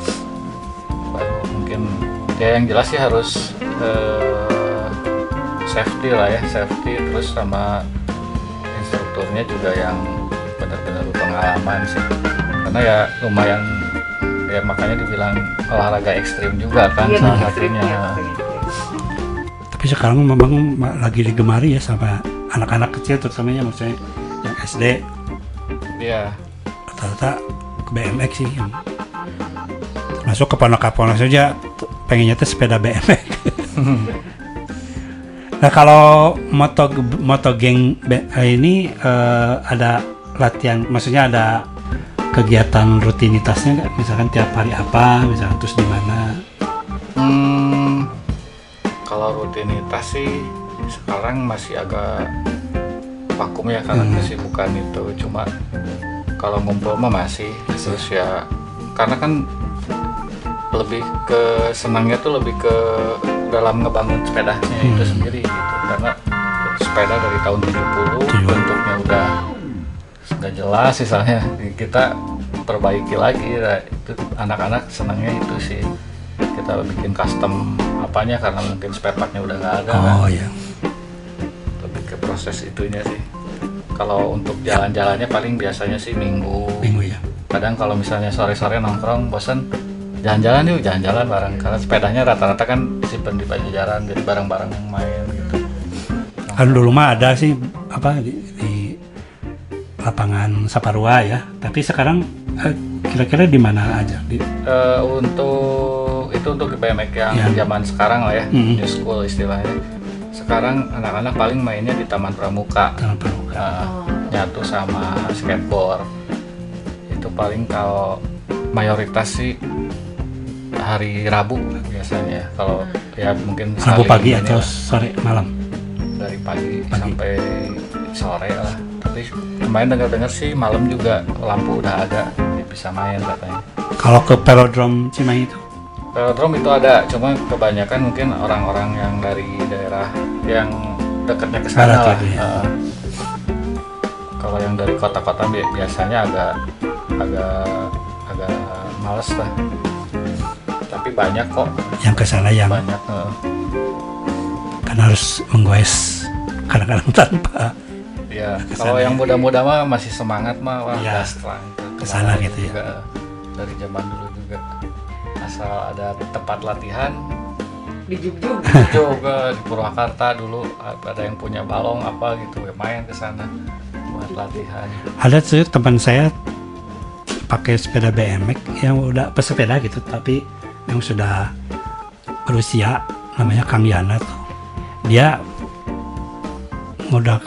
baru mungkin ya yang jelas sih harus eh, safety lah ya safety terus sama instrukturnya juga yang benar-benar berpengalaman sih. Karena ya lumayan ya makanya dibilang olahraga ekstrim juga kan Iya, salah satunya. iya, tapi sekarang memang ma- lagi digemari ya sama anak-anak kecil terutamanya maksudnya SD Iya. rata-rata ke BMX sih. Yang termasuk keponak-keponak saja t- pengennya tuh sepeda BMX nah kalau moto moto geng eh, ini eh, ada latihan maksudnya ada kegiatan rutinitasnya nggak? Misalkan tiap hari apa misalkan terus di mana? Hmm, kalau rutinitas sih sekarang masih agak vakum ya karena Hmm. kesibukan itu. Cuma kalau ngumpul mah masih. Terus ya karena kan lebih ke senangnya tuh lebih ke dalam ngebangun sepedanya itu Hmm. sendiri gitu. Karena sepeda dari tahun 70 bentuknya udah nggak jelas misalnya kita perbaiki lagi nah, itu anak-anak senangnya itu sih kita bikin custom apanya karena mungkin spare partnya udah nggak ada kan. oh ya lebih ke proses itunya sih. Kalau untuk jalan-jalannya paling biasanya sih minggu. Minggu ya kadang kalau misalnya sore-sore nongkrong bosan jalan-jalan yuk jalan-jalan bareng. Karena sepedanya rata-rata kan simpen di Pajajaran jadi bareng-bareng main gitu. Kan dulu mah ada sih apa di, di lapangan Saparua ya. Tapi sekarang eh, kira-kira di mana aja? Di, Eh, untuk itu untuk BMX yang Ya. zaman sekarang lah ya Mhm. new school istilahnya sekarang anak-anak paling mainnya di Taman Pramuka. Taman Pramuka. Eh, nyatu sama skateboard. Itu paling kalau mayoritas sih hari Rabu biasanya. Kalau ya mungkin Rabu pagi atau lah, sore malam? Dari pagi, sampai sore lah. Tapi kemarin dengar-dengar sih malam juga lampu udah ada bisa main katanya. Kalau ke velodrome Cimahi itu Velodrome itu ada, cuma kebanyakan mungkin orang-orang yang dari daerah yang dekatnya ke sana lah. ya. Heeh. kalau yang dari kota-kota bi- biasanya agak agak agak males lah. Tapi banyak kok. yang ke sana yang Banyak. heeh. kan harus menggoes kadang-kadang tanpa Ya, Ke sana kalau yang ya. muda-muda mah masih semangat mah wah lah. Ke sana Ke mana gitu ya. Dari zaman dulu. Asal ada tempat latihan, di juga di Purwakarta dulu ada yang punya balong apa gitu ya main ke sana buat latihan. Ada tuh teman saya pakai sepeda BMX yang udah pesepeda gitu tapi yang sudah berusia namanya Kang Yana tuh. Dia udah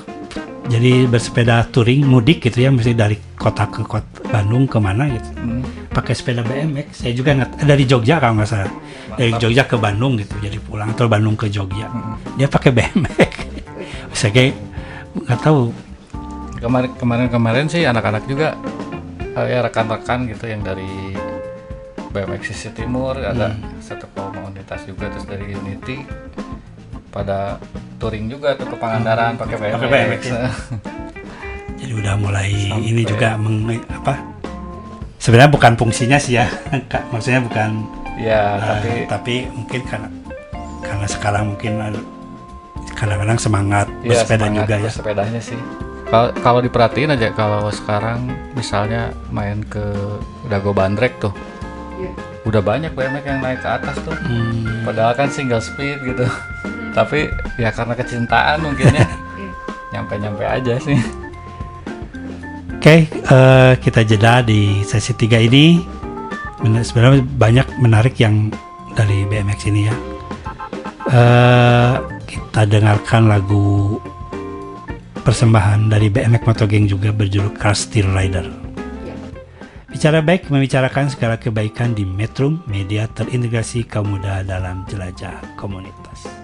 jadi bersepeda touring mudik gitu ya mesti dari kota ke kota Bandung ke mana gitu. Hmm. Pakai sepeda BMX saya juga nggak eh, dari Jogja kalau nggak salah. Dari. Jogja ke Bandung gitu jadi pulang atau Bandung ke Jogja. Hmm. dia pakai BMX saya kayak nggak tahu. Kemarin kemarin kemarin sih anak-anak juga eh, ya rekan-rekan gitu yang dari BMX Sisi Timur ada satu komunitas juga terus dari Unity. Pada touring juga tuh ke Pangandaran pakai BMX, Pakai BMX, ya. jadi udah mulai Sampai- ini juga meng, apa sebenarnya bukan fungsinya sih ya Kak. maksudnya bukan ya eh, tapi tapi mungkin karena karena sekarang mungkin ada- kadang-kadang semangat ya, bersepeda semangat juga ya. bersepedanya sih. Kalau kalau diperhatiin aja kalau sekarang misalnya main ke Dago Bandrek tuh Iya. udah banyak BMX yang naik ke atas tuh. Hmm, padahal kan single speed gitu. Tapi ya karena kecintaan mungkin ya nyampe-nyampe aja sih Oke, eh, kita jeda di sesi 3 ini. Sebenarnya banyak menarik yang dari BMX ini ya. Eh, kita dengarkan lagu persembahan dari BMX Moto Gang juga berjudul Car Steel Rider. Bicara baik membicarakan segala kebaikan di Metro Media terintegrasi kaum muda dalam jelajah komunitas.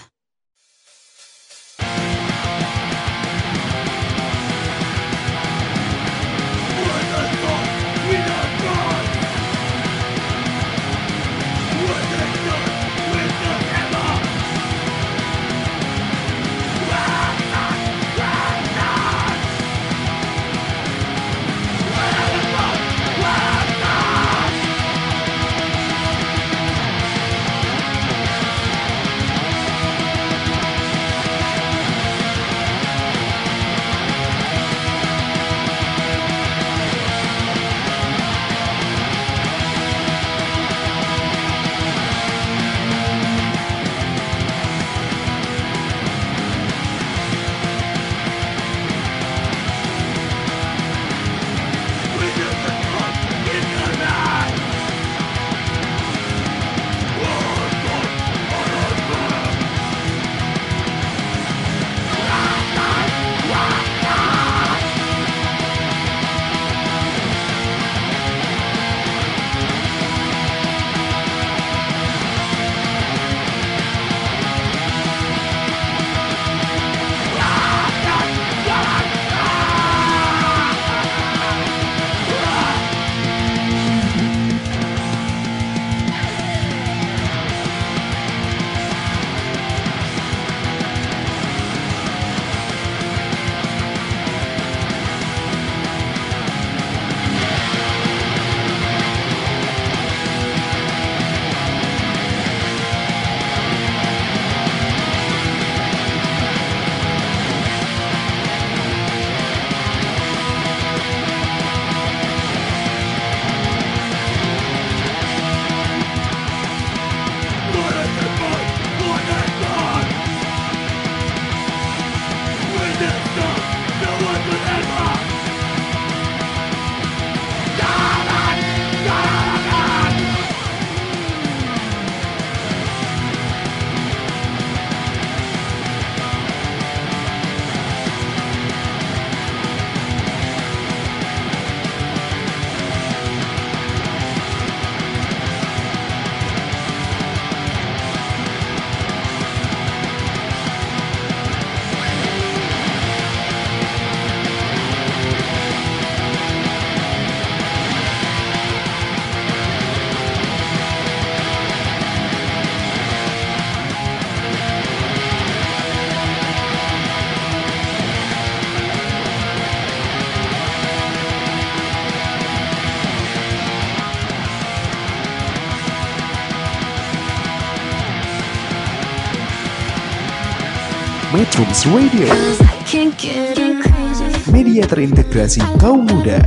Metrums Radio, media terintegrasi kaum muda.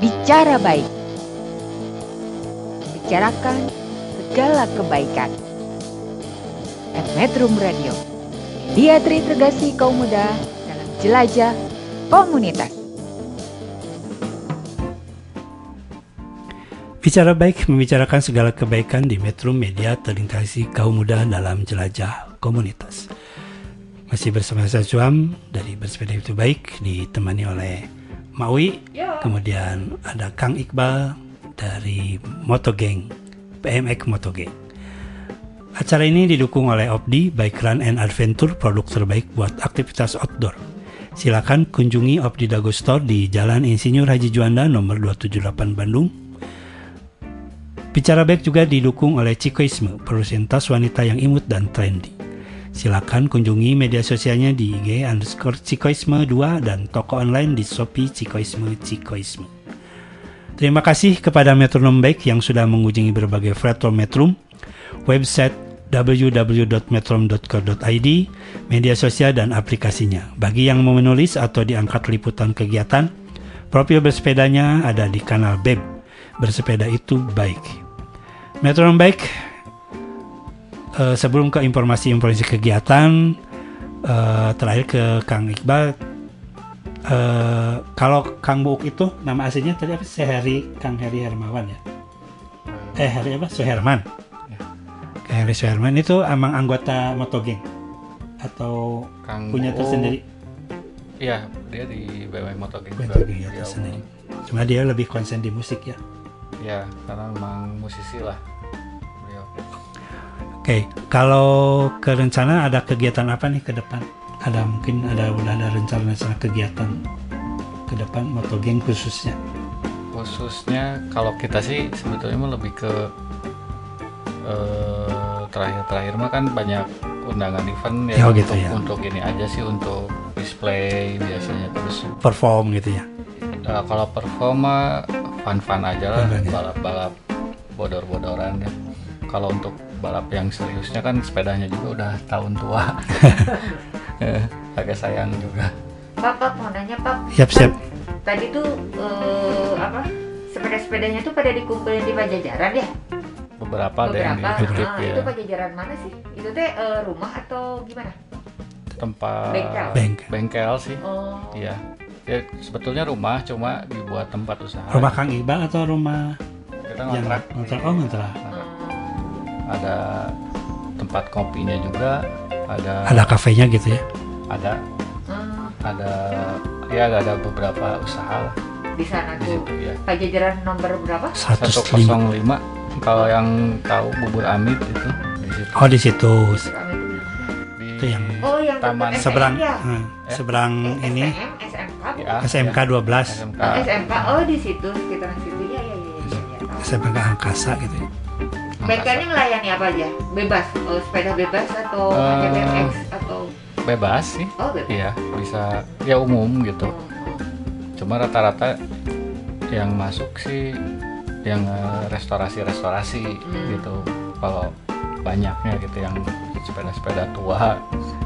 Bicara baik. Bicarakan segala kebaikan. At Metrum Radio. Media terintegrasi kaum muda dalam jelajah komunitas. Bicara baik membicarakan segala kebaikan di Metro Media terintegrasi kaum muda dalam jelajah komunitas. Masih bersama saya Suam dari Bersepeda Itu Baik ditemani oleh Maui, kemudian ada Kang Iqbal dari Motogeng, PMX Motogeng. Acara ini didukung oleh Opdi, Bike Run and Adventure, produk terbaik buat aktivitas outdoor. Silakan kunjungi Opdi Dago Store di Jalan Insinyur Haji Juanda nomor 278 Bandung. Bicara baik juga didukung oleh Cikoisme, produsen tas wanita yang imut dan trendy. Silakan kunjungi media sosialnya di IG underscore Cikoisme 2 dan toko online di Shopee Cikoisme Cikoisme. Terima kasih kepada Metronom Baik yang sudah mengunjungi berbagai platform Metrum, website www.metrom.co.id, media sosial dan aplikasinya. Bagi yang mau menulis atau diangkat liputan kegiatan, profil bersepedanya ada di kanal BEB. Bersepeda itu baik. Metronom Baik. Eh, sebelum ke informasi-informasi kegiatan eh, terakhir ke Kang Iqbal. Eh, kalau Kang Buuk itu nama aslinya tadi apa? Sehari Kang Heri Hermawan ya? Eh Heri apa? Suherman. Kang Heri Suherman itu emang anggota Motogeng atau Kang punya Buuk. tersendiri? Iya, dia di BMX Motogeng. Motogeng ya Dia tersendiri. cuma dia lebih konsen di musik ya? Iya, karena memang musisi lah. Oke, kalau ke rencana ada kegiatan apa nih ke depan? Ada mungkin ada udah ada rencana-rencana kegiatan ke depan motogeng khususnya. Khususnya kalau kita sih sebetulnya mah lebih ke eh, terakhir-terakhir mah kan banyak undangan event ya, Oh, gitu untuk, ya. untuk ini aja sih untuk display biasanya terus Perform gitu ya. eh, kalau performa fun-fun aja lah ya. balap-balap bodor-bodoran ya. Kalau untuk balap yang seriusnya kan sepedanya juga udah tahun tua. Eh, agak sayang juga. Pak, Pak, mau nanya Pak. Siap, Kan siap. Tadi tuh eh, apa? Sepeda-sepedanya tuh pada dikumpulin di Pajajaran ya? Beberapa ada yang Beberapa. Ah, ya. Itu Pajajaran mana sih? Itu teh eh, rumah atau gimana? tempat Bengkel. Bengkel. bengkel sih Oh. iya ya sebetulnya rumah cuma dibuat tempat usaha Rumah Kang Iqbal atau rumah kita yang ngontrak ngontrak? Oh ngontrak. Ada tempat kopinya juga ada Ada kafenya gitu ya. ada Hmm, ada ya ada beberapa usaha lah di sana di tuh. situ ya Pajajaran nomor berapa? 105. 105 kalau yang tahu bubur amit itu di situ Oh di situ. di Itu yang Oh, yang taman seberang ya? hmm, seberang ini SMM, SMK? Ya, SMK 12. SMK Oh, SMK. Oh, di situ sekitaran situ ya ya ya. ya, ya, tahu. SMK Angkasa gitu ya. Bengkelnya melayani apa aja? Bebas, oh, sepeda bebas atau Eh, hanya BMX atau bebas sih oh bebas. iya bisa ya umum gitu cuma rata-rata yang masuk sih yang eh, restorasi-restorasi Hmm. gitu kalau banyaknya gitu yang sepeda-sepeda tua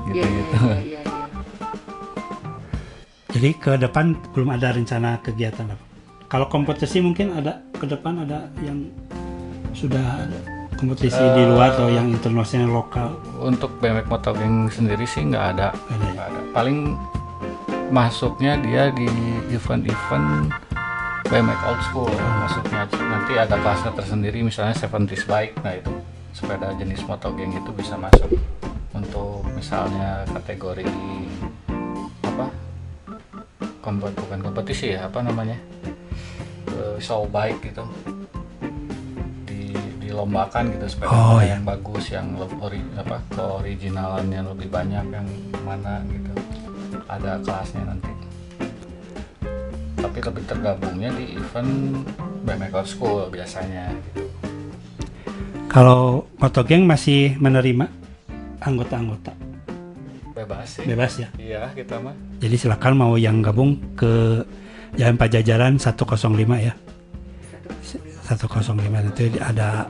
gitu Iya, gitu iya, iya, iya. Jadi ke depan belum ada rencana kegiatan apa? Kalau kompetisi mungkin ada ke depan ada yang sudah ada kompetisi di luar atau yang internasional lokal. untuk BMX Motogeng sendiri sih nggak ada. Ada ya? ada. Paling masuknya dia di event-event BMX old school. Masuknya nanti ada kelasnya tersendiri misalnya 70s bike. Nah itu sepeda jenis motogeng itu bisa masuk untuk misalnya kategori apa? Kompet bukan kompetisi ya apa namanya? Eh, show bike gitu dilombakan gitu sepeda Oh, iya. yang bagus yang ori, apa keoriginalannya lebih banyak yang mana gitu ada kelasnya nanti tapi lebih tergabungnya di event BMX School biasanya gitu. Kalau Motogeng masih menerima anggota-anggota bebas sih bebas ya. iya kita mah Jadi silakan mau yang gabung ke Jalan Pajajaran 105 ya. 105 itu ada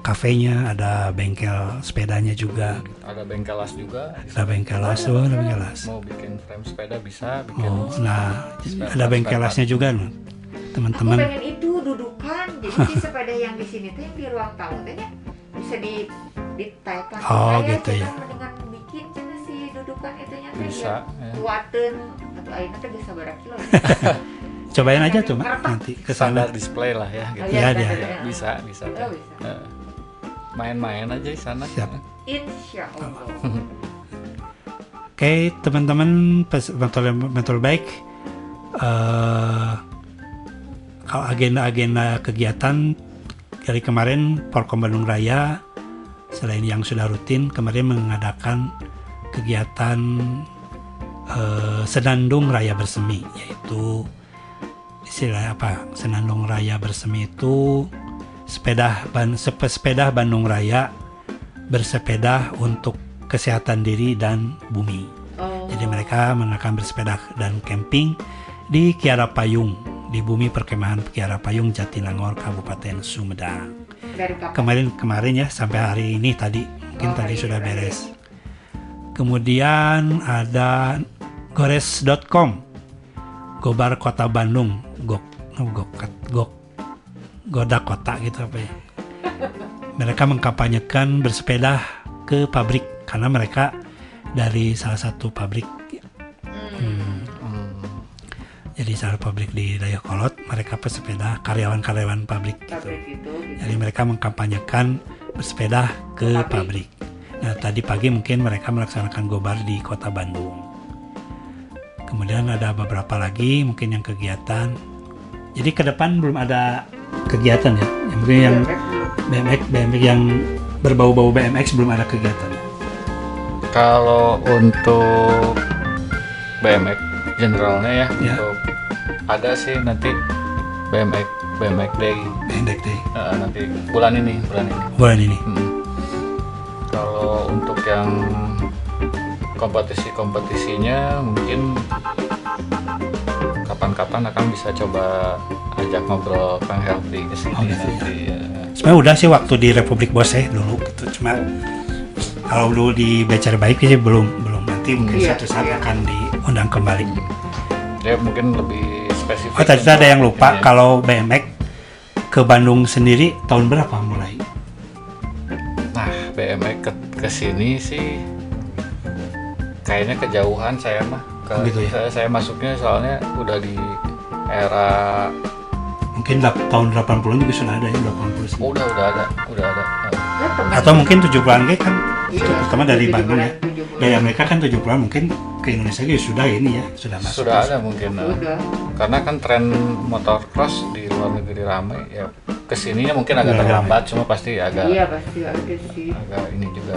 kafenya, ada bengkel sepedanya juga. Ada bengkel las juga. Ada bengkel las, oh, ada bengkel las. Mau bikin frame sepeda bisa, bikin Oh, nah spare ada bengkel lasnya juga loh, Aku teman-teman. pengen itu dudukan, jadi si sepeda yang di sini tuh yang di ruang tamu tuh ya bisa di ditaikkan. Oh, Saya gitu ya. Mendingan bikin cina si dudukan itu nya teh Bisa, ya. ya. Kuatin atau ayeuna teh geus sabaraha kilo. Cobain aja tuh, Mak, nanti ke sana. display lah ya gitu. Oh, iya, Ya, iya. bisa, bisa. Oh, bisa. Eh, Main-main aja di sana. Siap. Insya Allah. Oke, teman-teman mentor mentor baik. eh kalau agenda-agenda kegiatan dari kemarin Porkom Bandung Raya selain yang sudah rutin kemarin mengadakan kegiatan eh, Senandung Raya Bersemi yaitu istilah apa Senandung Raya Bersemi itu sepeda ban, sepe- sepeda Bandung Raya bersepeda untuk kesehatan diri dan bumi. Jadi mereka akan bersepeda dan camping di Kiara Payung di bumi perkemahan Kiara Payung Jatinangor Kabupaten Sumedang. Kemarin kemarin ya sampai hari ini tadi mungkin Oh, tadi hari sudah beres. Kemudian ada gores.com Gobar Kota Bandung Gok Gok Gok Goda Kota gitu apa ya mereka mengkampanyekan bersepeda ke pabrik karena mereka dari salah satu pabrik Hmm. jadi salah pabrik di Dayakolot mereka pesepeda karyawan-karyawan pabrik gitu Pabrik itu, gitu. jadi mereka mengkampanyekan bersepeda ke pabrik. Nah tadi pagi mungkin mereka melaksanakan gobar di kota Bandung. Kemudian ada beberapa lagi mungkin yang kegiatan. Jadi ke depan belum ada kegiatan ya. Yang mungkin yang BMX, BMX yang berbau-bau BMX belum ada kegiatan. Kalau untuk BMX generalnya ya, Ya. untuk ada sih nanti BMX BMX Day. BMX Day. Eh, nanti bulan ini, bulan ini. Bulan ini. Mm. Kalau untuk yang kompetisi-kompetisinya mungkin kapan-kapan akan bisa coba ajak ngobrol Kang Heldi ke sini Oh, gitu nanti. ya. Sebenarnya udah sih waktu di Republik Bose dulu gitu. Cuma kalau dulu di Becer Baik sih belum belum. Nanti mungkin Iya, suatu saat iya. akan diundang kembali. Dia mungkin lebih spesifik. Oh tadi ada yang lupa Iya. kalau BMX ke Bandung sendiri tahun berapa mulai? Nah, BMX ke, ke sini sih kayaknya kejauhan saya mah. Ke, Oh, gitu ya? saya, saya masuknya soalnya udah di era Mungkin tahun 80 juga sudah ada ya 80 sih. oh, udah udah ada, udah ada. Atau mungkin 70-an G kan Iya, pertama dari 70-an, Bandung ya. Dari Amerika kan 70-an mungkin ke Indonesia juga sudah ini ya, sudah masuk. Sudah ada mungkin. eh. Udah. Karena kan tren motocross di luar negeri ramai ya ke sininya mungkin agak Agak terlambat cuma pasti agak Iya pasti ada sih. agak ini juga.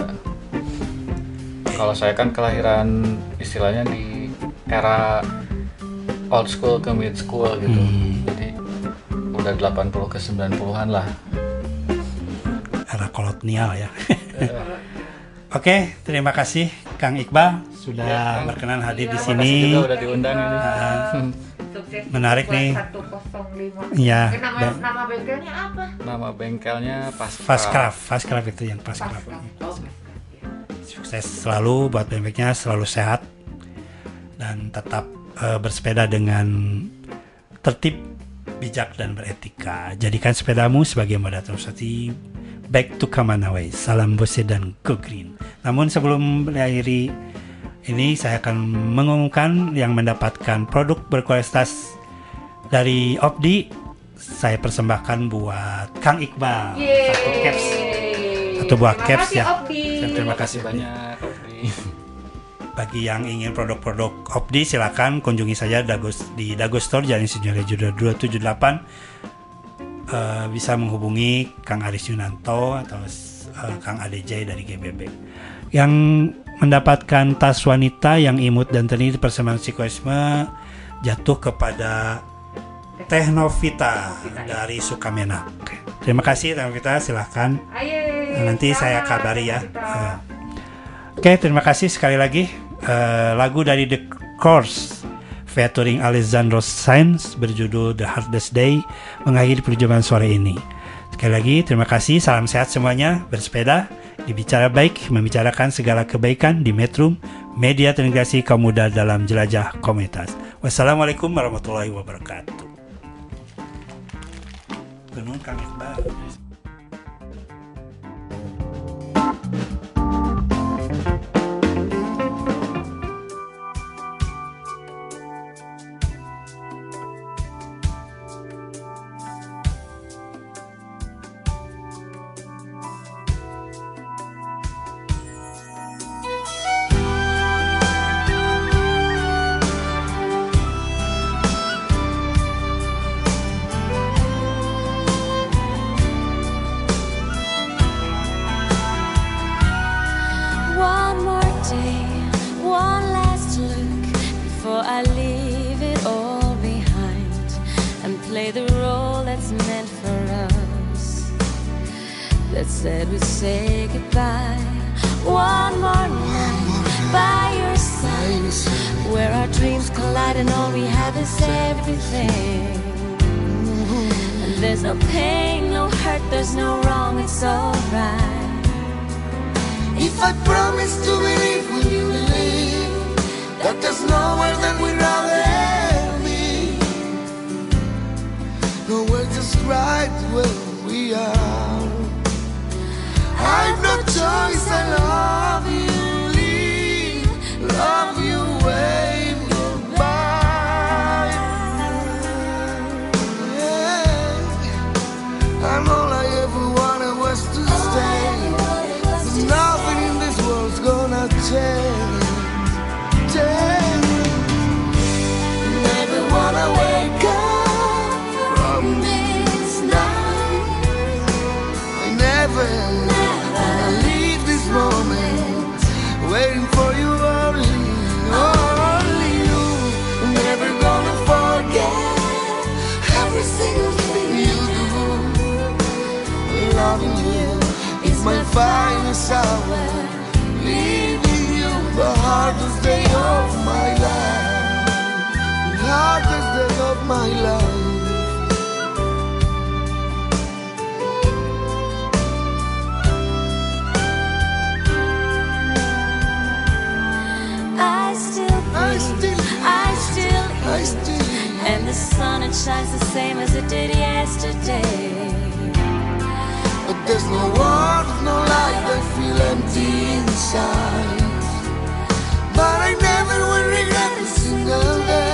Kalau saya kan kelahiran istilahnya di era old school ke mid school gitu. Jadi udah 80 ke 90-an lah. Era kolonial ya. Oke, terima kasih Kang Iqbal sudah Ya, Kang. berkenan hadir Iya, di sini. juga udah diundang ini. Sukses Menarik nih. 105. Iya, Eh, Nama, dan- nama bengkelnya apa? Nama bengkelnya pas Fastcraft, Fastcraft itu yang Fastcraft. Oh, Sukses selalu buat BMX-nya, selalu sehat dan tetap eh, bersepeda dengan tertib, bijak dan beretika. Jadikan sepedamu sebagai moda transportasi back to Kamanaway. Salam Bose dan Go Green. Namun sebelum mengakhiri ini saya akan mengumumkan yang mendapatkan produk berkualitas dari Opdi saya persembahkan buat Kang Iqbal Yeay. satu caps satu buah Terima caps kasih, ya Opdi. Terima kasih banyak Opdi. bagi yang ingin produk-produk Opdi silakan kunjungi saja Dagos di Dago Store Jalan Insinyur Juda 278 Eh, bisa menghubungi Kang Aris Yunanto atau eh, Kang ADJ dari GBB yang mendapatkan tas wanita yang imut dan ternir persembahan psikoisme jatuh kepada Tehnovita dari Sukamena. Terima kasih Tehnovita, silahkan. Aye, nanti saya kabari ya. Oke, okay, terima kasih sekali lagi uh, lagu dari The Course featuring Alessandro Sainz berjudul The Hardest Day mengakhiri perjumpaan sore ini. Sekali lagi terima kasih, salam sehat semuanya, bersepeda, dibicara baik, membicarakan segala kebaikan di Metro, media terintegrasi kaum muda dalam jelajah komunitas. Wassalamualaikum warahmatullahi wabarakatuh. Gunung Kang same as it did yesterday. But there's no warmth, no light, I feel empty inside. But I never will regret a single day.